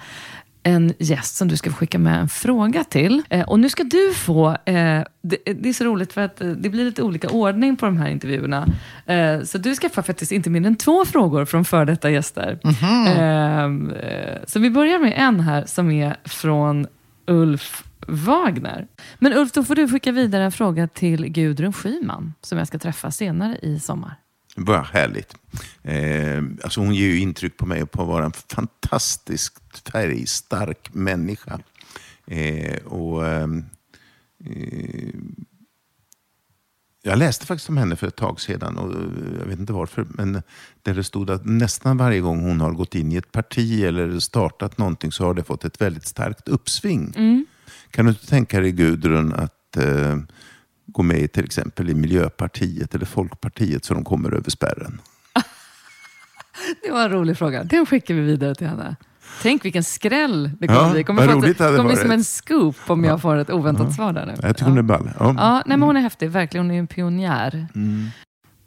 en gäst som du ska skicka med en fråga till. Eh, och nu ska du få, eh, det, det, är så roligt för att eh, det blir lite olika ordning på de här intervjuerna. Eh, så du ska få faktiskt inte mindre än två frågor från före detta gäster. Mm -hmm. så vi börjar med en här som är från Ulf Wagner. Men Ulf, då får du skicka vidare en fråga till Gudrun Schyman som jag ska träffa senare i sommar. Vad härligt. Eh, alltså hon ger ju intryck på mig på att vara en fantastiskt färgstark människa. Eh, och, ehm, eh, jag läste faktiskt om henne för ett tag sedan och jag vet inte varför. Men där det stod att nästan varje gång hon har gått in i ett parti eller startat någonting så har det fått ett väldigt starkt uppsving. Mm. Kan du inte tänka dig Gudrun att eh, gå med till exempel i Miljöpartiet eller Folkpartiet så de kommer över spärren? det var en rolig fråga. Den skickar vi vidare till henne. Tänk vilken skräll det kommer ja, bli. kommer det kommer bli som en scoop om jag får ett oväntat ja. svar där nu. Jag tycker ja. hon är ball. Ja. ja nej, men hon är häftig, verkligen. Hon är en pionjär. Mm.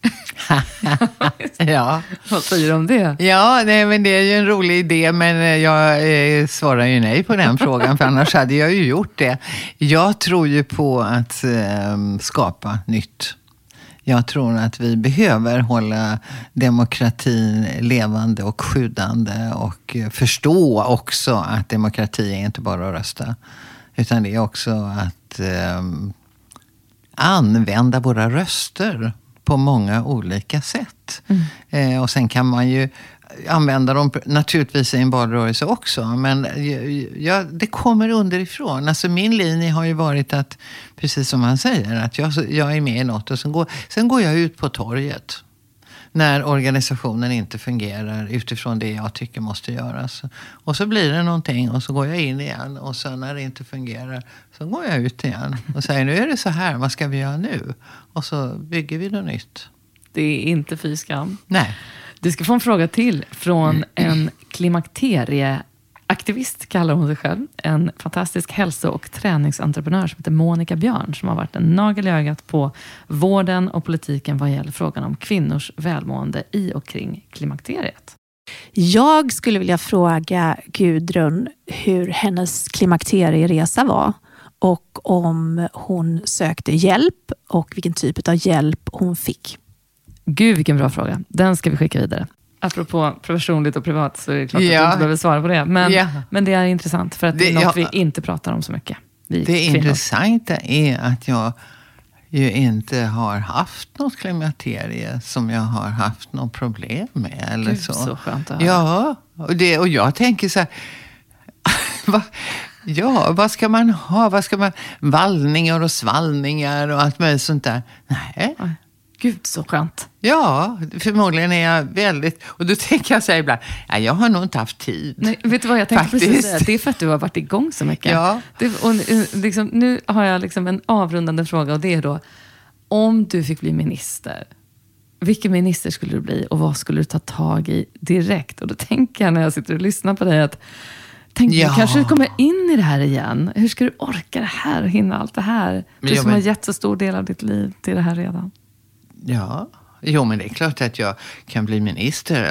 ja. Vad säger du om det? Ja, nej, men det är ju en rolig idé, men jag eh, svarar ju nej på den frågan, för annars hade jag ju gjort det. Jag tror ju på att eh, skapa nytt. Jag tror att vi behöver hålla demokratin levande och skyddande och förstå också att demokrati är inte bara att rösta. Utan det är också att eh, använda våra röster på många olika sätt. Mm. Eh, och sen kan man ju använda dem naturligtvis i en valrörelse också. Men ja, det kommer underifrån. Alltså min linje har ju varit att, precis som han säger, att jag, jag är med i något och sen går, sen går jag ut på torget när organisationen inte fungerar utifrån det jag tycker måste göras. Och så blir det någonting och så går jag in igen och sen när det inte fungerar så går jag ut igen och säger nu är det så här, vad ska vi göra nu? Och så bygger vi något nytt. Det är inte fy skam. Nej. Du ska få en fråga till från en klimakterieaktivist, kallar hon sig själv. En fantastisk hälso och träningsentreprenör som heter Monica Björn, som har varit en nagel i ögat på vården och politiken vad gäller frågan om kvinnors välmående i och kring klimakteriet. Jag skulle vilja fråga Gudrun hur hennes klimakterieresa var och om hon sökte hjälp och vilken typ av hjälp hon fick. Gud, vilken bra fråga. Den ska vi skicka vidare. Apropå personligt och privat så är det klart ja. att du inte behöver svara på det. Men, ja. men det är intressant, för att det, det är något ja. vi inte pratar om så mycket. det kvinnor. intressanta är att jag ju inte har haft något klimakterie som jag har haft något problem med. Eller Gud, så. så skönt att höra. Ja, och, det, och jag tänker så här. ja, vad ska man ha? Vad ska man, vallningar och svallningar och allt möjligt sånt där. Nej. Gud så skönt. Ja, förmodligen är jag väldigt... Och då tänker jag så här ibland, ja, jag har nog inte haft tid. Nej, vet du vad jag tänkte Faktiskt. precis säga? Det är för att du har varit igång så mycket. Ja. Det, och liksom, nu har jag liksom en avrundande fråga och det är då, om du fick bli minister, vilken minister skulle du bli och vad skulle du ta tag i direkt? Och då tänker jag när jag sitter och lyssnar på dig att Tänk, ja. kanske du kommer in i det här igen. Hur ska du orka det här och hinna allt det här? Du som men... har gett så stor del av ditt liv till det här redan. Ja, jo men det är klart att jag kan bli minister.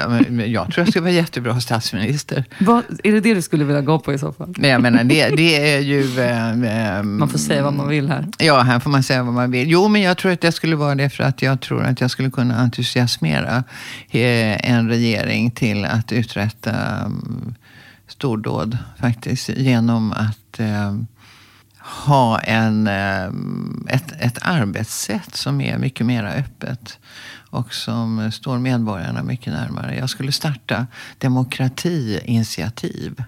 Jag tror jag ska vara jättebra statsminister. Vad, är det det du skulle vilja gå på i så fall? Nej, jag menar, det, det är ju... Eh, man får säga vad man vill här. Ja, här får man säga vad man vill. Jo, men jag tror att det skulle vara det för att jag tror att jag skulle kunna entusiasmera eh, en regering till att uträtta um, stordåd faktiskt. Genom att eh, ha en, eh, ett, ett arbetssätt som är mycket mer öppet och som står medborgarna mycket närmare. Jag skulle starta demokratiinitiativ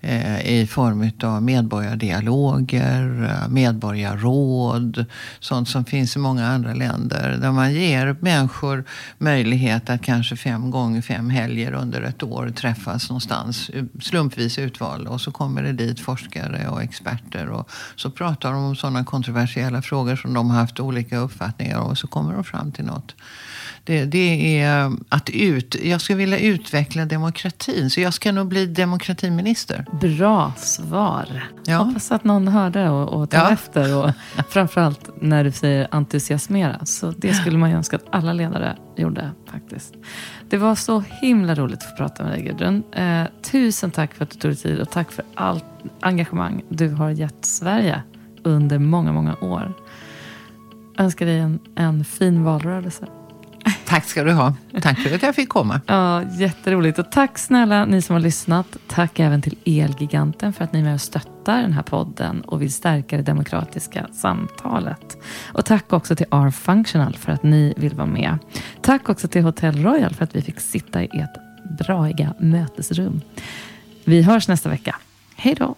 eh, i form av medborgardialoger, eh, medborgarråd, sånt som finns i många andra länder. Där man ger människor möjlighet att kanske fem gånger fem helger under ett år träffas någonstans, slumpvis utvalda. Och så kommer det dit forskare och experter och så pratar de om sådana kontroversiella frågor som de har haft olika uppfattningar om och så kommer de fram till något. Det, det, är att ut, jag skulle vilja utveckla demokratin. Så jag ska nog bli demokratiminister. Bra svar. Ja. Hoppas att någon hörde och, och tar ja. efter. Och framförallt när du säger entusiasmera. Så det skulle man ju önska att alla ledare gjorde faktiskt. Det var så himla roligt att få prata med dig Gudrun. Eh, tusen tack för att du tog dig tid och tack för allt engagemang du har gett Sverige under många, många år. Jag önskar dig en, en fin valrörelse. Tack ska du ha. Tack för att jag fick komma. Ja, jätteroligt. Och tack snälla ni som har lyssnat. Tack även till Elgiganten för att ni är med och stöttar den här podden och vill stärka det demokratiska samtalet. Och tack också till R-Functional för att ni vill vara med. Tack också till Hotel Royal för att vi fick sitta i ert braiga mötesrum. Vi hörs nästa vecka. Hej då!